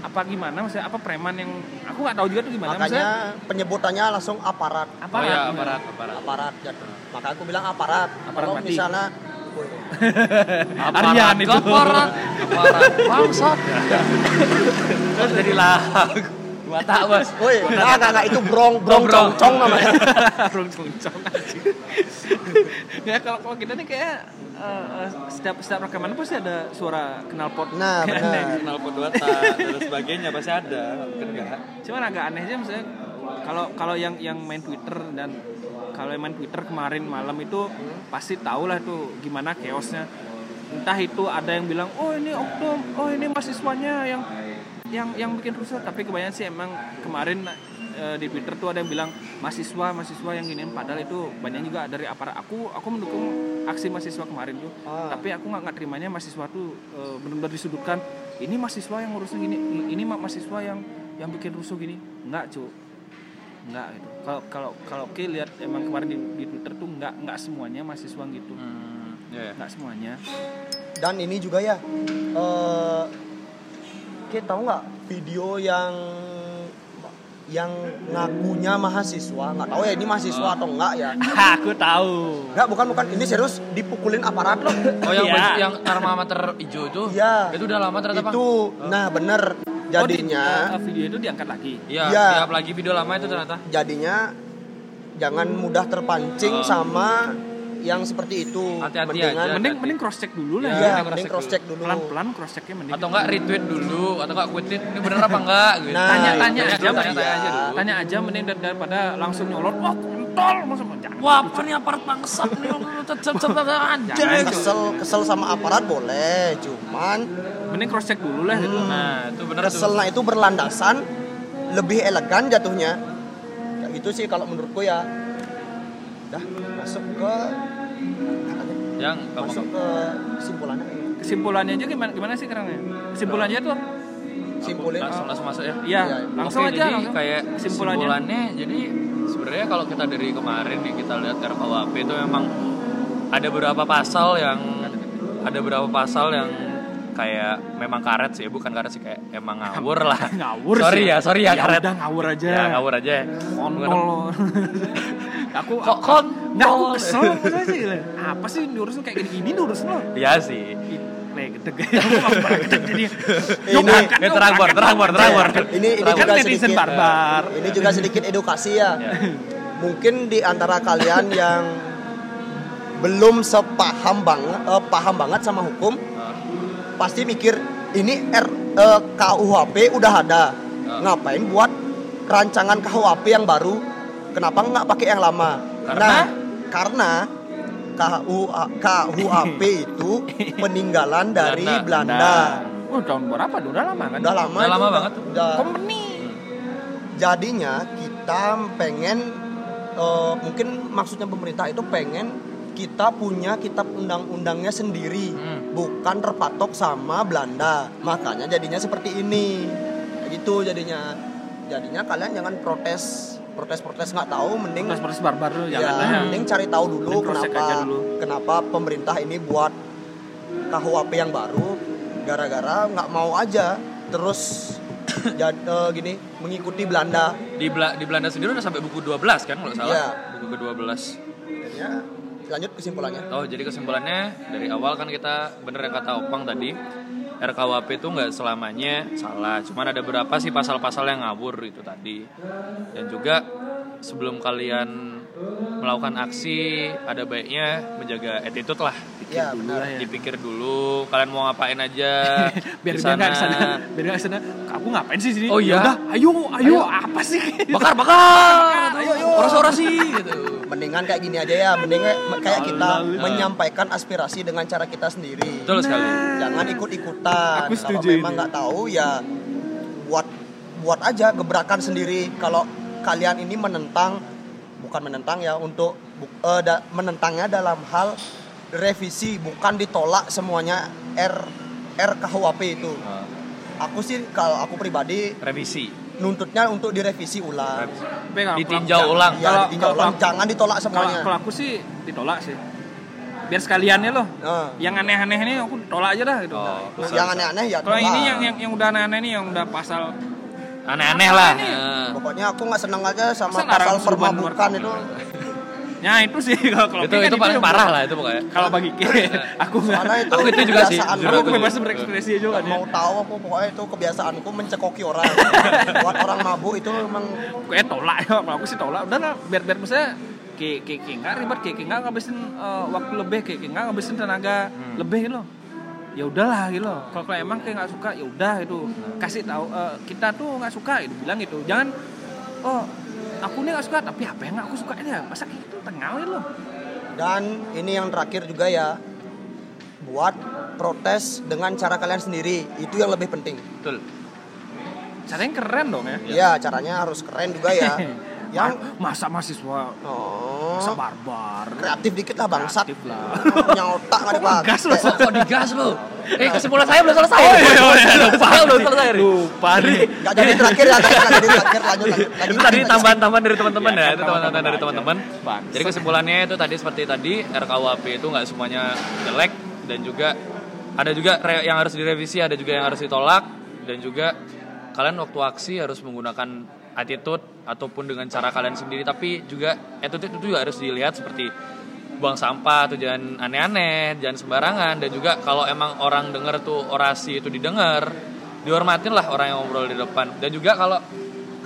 Speaker 3: apa gimana maksudnya apa preman yang aku nggak tahu juga tuh gimana
Speaker 2: makanya
Speaker 3: maksudnya
Speaker 2: penyebutannya langsung aparat
Speaker 3: apa
Speaker 1: oh ya, aparat, aparat.
Speaker 2: aparat jatuh. maka aku bilang aparat
Speaker 3: Aparat
Speaker 2: kalau misalnya
Speaker 3: Aryan itu.
Speaker 1: Aparat, aparat, bangsat. Terus jadi lagu. Gua tak bos.
Speaker 2: Woi, enggak, enggak, enggak, itu brong, brong,
Speaker 1: brong.
Speaker 2: congcong namanya.
Speaker 3: Rung congcong anjing. ya kalau kalau kita nih kayak eh, eh, setiap setiap rekaman pasti ada suara knalpot
Speaker 2: Nah, benar.
Speaker 1: Kenal pot dua tak dan sebagainya pasti ada. Kan enggak?
Speaker 3: cuman agak aneh aja misalnya kalau kalau yang yang main Twitter dan kalau yang main Twitter kemarin malam itu pasti tahu lah tuh gimana chaosnya entah itu ada yang bilang oh ini oknum oh ini mahasiswanya yang yang yang bikin rusuh tapi kebanyakan sih emang kemarin eh, di Twitter tuh ada yang bilang mahasiswa mahasiswa yang gini padahal itu banyak juga dari aparat. Aku aku mendukung aksi mahasiswa kemarin tuh.
Speaker 2: Ah.
Speaker 3: tapi aku nggak nggak terimanya mahasiswa tuh eh, benar-benar disudutkan ini mahasiswa yang ngurusin gini ini ma- mahasiswa yang yang bikin rusuh gini. Nggak cu. Nggak gitu. Kalau kalau kalau Ki lihat emang kemarin di, di Twitter tuh nggak nggak semuanya mahasiswa gitu.
Speaker 1: Hmm, ya.
Speaker 3: nggak semuanya.
Speaker 2: Dan ini juga ya, eh kita tahu nggak video yang yang ngakunya mahasiswa nggak tahu ya ini mahasiswa atau enggak ya
Speaker 3: aku tahu
Speaker 2: nggak bukan bukan ini serius dipukulin aparat loh
Speaker 1: Oh yang
Speaker 3: Iya.
Speaker 1: baju- yang termometer hijau itu?
Speaker 2: Iya.
Speaker 1: Itu udah lama ternyata Bang?
Speaker 2: itu nah bener
Speaker 3: Oh, di-
Speaker 2: jadinya
Speaker 3: eh, video itu diangkat lagi
Speaker 1: Iya,
Speaker 2: Iya.
Speaker 1: tiap lagi video lama itu ternyata.
Speaker 2: jadinya jangan mudah terpancing
Speaker 1: Oh.
Speaker 2: sama yang seperti itu
Speaker 1: Hati-hati
Speaker 2: Mendingan-
Speaker 1: aja.
Speaker 3: mending mending cross check dulu lah
Speaker 1: Iya,
Speaker 2: Iya,
Speaker 1: mending
Speaker 2: mending
Speaker 1: cross
Speaker 2: check dulu.
Speaker 3: pelan pelan cross checknya mending
Speaker 1: Atau enggak retweet dulu atau enggak quit tweet ini bener apa enggak gitu.
Speaker 2: Nah,
Speaker 3: tanya tanya aja
Speaker 1: tanya, tanya aja dulu.
Speaker 3: tanya aja mending dar- daripada langsung nyolot wah kontol masa jangan
Speaker 1: Wah, apa nih aparat bangsat nih? Cep cep anjing.
Speaker 3: Jangan.
Speaker 2: kesel kesel sama aparat boleh cuman
Speaker 3: mending cross check dulu lah gitu
Speaker 1: Nah, itu bener tuh.
Speaker 2: keselnya itu berlandasan lebih elegan jatuhnya kayak gitu sih kalau menurutku ya dah masuk ke
Speaker 1: Yang kamu
Speaker 2: masuk ke kesimpulannya
Speaker 3: kesimpulannya aja gimana gimana sih kerangnya kesimpulannya tuh.
Speaker 2: Simpulin.
Speaker 1: Langsung langsung masuk ya.
Speaker 3: iya
Speaker 2: Iya,
Speaker 3: langsung
Speaker 1: Oke,
Speaker 3: aja
Speaker 1: jadi
Speaker 3: langsung.
Speaker 1: kayak
Speaker 3: kesimpulannya.
Speaker 1: kesimpulannya jadi sebenarnya kalau kita dari kemarin nih kita lihat RKUHP itu memang ada beberapa pasal yang ada beberapa pasal yang kayak memang karet sih bukan karet sih kayak emang ngawur lah.
Speaker 3: Ngawur
Speaker 1: sorry
Speaker 3: sih.
Speaker 1: ya sorry ya, karet.
Speaker 3: udah ngawur aja.
Speaker 1: Ya ngawur aja. Ya.
Speaker 3: kontol aku
Speaker 1: kok kontol?
Speaker 3: Nggak aku kesel sih. Apa sih diurus kayak gini gini diurus lo?
Speaker 1: Ya sih.
Speaker 3: Nih, gedeg.
Speaker 2: Ini-
Speaker 1: eh, terang bor terang bor terang bor
Speaker 2: ini ini
Speaker 3: Kan
Speaker 2: juga
Speaker 3: netizen
Speaker 2: sedikit
Speaker 3: barbar.
Speaker 2: ini juga sedikit edukasi ya. Mungkin di antara kalian yang belum sepaham banget eh, paham banget sama hukum
Speaker 1: Ah.
Speaker 2: Pasti mikir ini R eh, KUHP udah ada
Speaker 1: Ah.
Speaker 2: ngapain buat rancangan KUHP yang baru kenapa nggak pakai yang lama
Speaker 1: Karena?
Speaker 2: nah karena KU, KUHP itu peninggalan dari
Speaker 1: Belanda.
Speaker 2: Belanda,
Speaker 3: Oh, tahun berapa? Udah lama kan?
Speaker 2: udah lama
Speaker 1: Udah lama banget.
Speaker 2: udah.
Speaker 3: Company.
Speaker 2: jadinya kita pengen eh, mungkin maksudnya pemerintah itu pengen kita punya kitab undang-undangnya sendiri
Speaker 1: Hmm.
Speaker 2: bukan terpatok sama Belanda makanya jadinya seperti ini gitu jadinya jadinya kalian jangan protes protes-protes nggak tahu mending
Speaker 3: Proses-proses barbar tuh
Speaker 2: ya,
Speaker 3: jangan lah.
Speaker 2: mending cari tahu dulu kenapa
Speaker 3: dulu.
Speaker 2: kenapa pemerintah ini buat KUHP yang baru gara-gara nggak mau aja terus jadi eh, gini mengikuti Belanda
Speaker 1: Di, Bela- di Belanda sendiri udah sampai buku 12 kan kalau salah.
Speaker 2: Iya.
Speaker 1: Buku ke-12.
Speaker 2: ya lanjut kesimpulannya
Speaker 1: Oh, jadi kesimpulannya dari awal kan kita bener yang kata Opang tadi, RKUHP itu nggak selamanya salah. Cuman ada beberapa sih pasal-pasal yang ngawur itu tadi. Dan juga sebelum kalian melakukan aksi, ada baiknya menjaga attitude lah.
Speaker 2: ya
Speaker 3: dulu ya.
Speaker 1: Dipikir dulu, kalian mau ngapain aja
Speaker 3: biar
Speaker 1: di
Speaker 3: biar nggak
Speaker 1: sana.
Speaker 3: biar nggak ke sana aku ngapain sih sini
Speaker 1: Oh, iya?
Speaker 3: Yaudah, ayo ayo apa sih
Speaker 1: Bakar, bakar!
Speaker 3: Ayo, ayo.
Speaker 1: Orasi-orasi gitu.
Speaker 2: mendingan kayak gini aja ya mendingan kayak kita
Speaker 1: Lalu.
Speaker 2: menyampaikan aspirasi dengan cara kita sendiri
Speaker 1: Betul sekali.
Speaker 2: jangan ikut-ikutan
Speaker 3: Aku
Speaker 2: kalau
Speaker 3: setuju
Speaker 2: memang
Speaker 3: ini.
Speaker 2: nggak tahu ya buat buat aja gebrakan sendiri kalau kalian ini menentang bukan menentang ya untuk bu- eh, da- menentangnya dalam hal revisi bukan ditolak semuanya R RKUHP itu.
Speaker 1: Nah,
Speaker 2: aku sih kalau aku pribadi
Speaker 1: revisi.
Speaker 2: nuntutnya untuk direvisi ulang.
Speaker 1: Revisi.
Speaker 3: Tapi kalau-
Speaker 1: Ditinjau
Speaker 3: kalau-
Speaker 1: ulang.
Speaker 2: ya
Speaker 3: Kalau-
Speaker 2: ditinjau
Speaker 3: kalau-
Speaker 2: ulang. Jangan ditolak
Speaker 3: kalau
Speaker 2: semuanya.
Speaker 3: kalau aku sih ditolak sih. Biar sekaliannya loh.
Speaker 2: Nah.
Speaker 3: yang aneh-aneh ini aku tolak aja dah gitu.
Speaker 1: Oh, bisa,
Speaker 2: yang aneh-aneh ya
Speaker 3: kalau ini yang yang yang udah aneh-aneh nih yang udah pasal
Speaker 1: Aneh-aneh lah. Nah.
Speaker 2: Pokoknya aku nggak senang aja sama
Speaker 3: Masa
Speaker 2: pasal permabukan itu.
Speaker 3: ya itu sih kalau kalau
Speaker 1: itu
Speaker 3: Ki kan
Speaker 1: itu paling parah lah itu pokoknya.
Speaker 3: kalau bagi Ki, aku nggak
Speaker 2: Soalnya itu
Speaker 1: Aku itu juga sih,
Speaker 3: aku
Speaker 1: aku juga.
Speaker 3: berekspresi aja kan
Speaker 2: Nggak mau tahu aku pokoknya itu kebiasaanku mencekoki orang. Buat orang mabuk itu memang
Speaker 3: kayak tolak ya kalau aku sih tolak udah lah biar biar misalnya kayak kayak nggak ribet kayak nggak ngabisin eh, waktu lebih kayak kayak nggak ngabisin tenaga
Speaker 1: Hmm.
Speaker 3: lebih gitu loh ya udahlah gitu. Loh kalau kalau emang kayak nggak suka ya udah itu. Kasih tahu eh, kita tuh nggak suka itu bilang gitu. Jangan oh aku nih nggak suka tapi apa yang nggak aku suka ya? Masa kayak gitu tengah gitu. Loh
Speaker 2: dan ini yang terakhir juga ya. Buat protes dengan cara kalian sendiri itu yang lebih penting.
Speaker 1: Betul.
Speaker 3: caranya keren dong ya.
Speaker 2: Ya caranya harus keren juga ya. yang
Speaker 3: Ma- masa mahasiswa
Speaker 2: oh,
Speaker 3: masa barbar
Speaker 2: kreatif dikit lah bangsat.
Speaker 3: Kreatif lah
Speaker 2: Punya otak nggak dipakai.
Speaker 3: gas lo
Speaker 1: Kok, digas lo? Eh kesimpulan saya belum selesai.
Speaker 3: Oh, iya, oh, iya, lupa.
Speaker 1: Saya belum selesai.
Speaker 3: Lupa nih
Speaker 2: Nggak jadi terakhir ya, jadi terakhir lanjut.
Speaker 1: Itu tadi tambahan-tambahan dari teman-teman
Speaker 3: Iya,
Speaker 1: ya, itu tambahan-tambahan dari teman-teman. Jadi kesimpulannya itu tadi seperti tadi RKUHP itu nggak semuanya jelek dan juga ada juga yang harus direvisi, ada juga yang harus ditolak dan juga kalian waktu aksi harus menggunakan attitude ataupun dengan cara kalian sendiri tapi juga attitude itu juga harus dilihat seperti buang sampah atau jangan aneh-aneh, jangan sembarangan dan juga kalau emang orang denger tuh orasi itu didengar, dihormatin lah orang yang ngobrol di depan. Dan juga kalau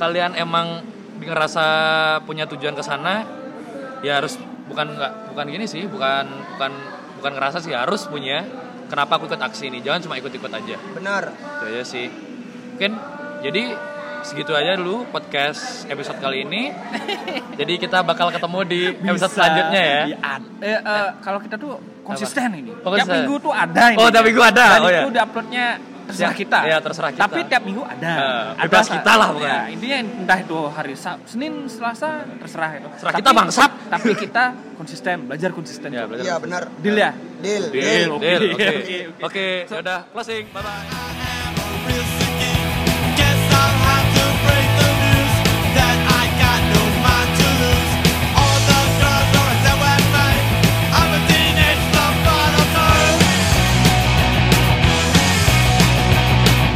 Speaker 1: kalian emang ngerasa punya tujuan ke sana, ya harus bukan nggak bukan gini sih, bukan bukan bukan ngerasa sih harus punya. Kenapa aku ikut aksi ini? Jangan cuma ikut-ikut aja.
Speaker 2: Benar.
Speaker 1: Itu aja sih. Mungkin jadi segitu aja dulu podcast episode kali ini. Jadi kita bakal ketemu di episode
Speaker 3: Bisa
Speaker 1: selanjutnya ya.
Speaker 3: di eh, eh, kalau kita tuh konsisten ini.
Speaker 1: Oh,
Speaker 3: tiap
Speaker 1: konsisten.
Speaker 3: minggu tuh ada ini.
Speaker 1: Oh, tiap minggu ada.
Speaker 3: Dan
Speaker 1: Oh,
Speaker 3: itu
Speaker 1: ya.
Speaker 3: diuploadnya terserah
Speaker 1: Ya,
Speaker 3: kita.
Speaker 1: ya, terserah kita.
Speaker 3: Tapi tiap minggu ada.
Speaker 1: Eh,
Speaker 3: ada
Speaker 1: kita lah pokoknya.
Speaker 3: Ya, intinya entah itu hari Sab, Senin, Selasa, terserah itu.
Speaker 1: Terserah kita, bangsat.
Speaker 3: Tapi kita konsisten, belajar konsisten.
Speaker 1: Ya, belajar.
Speaker 2: Iya benar.
Speaker 3: Deal ya?
Speaker 2: Deal.
Speaker 1: Deal,
Speaker 3: Oke,
Speaker 1: deal.
Speaker 3: oke,
Speaker 1: Oke. ya udah closing. Bye bye.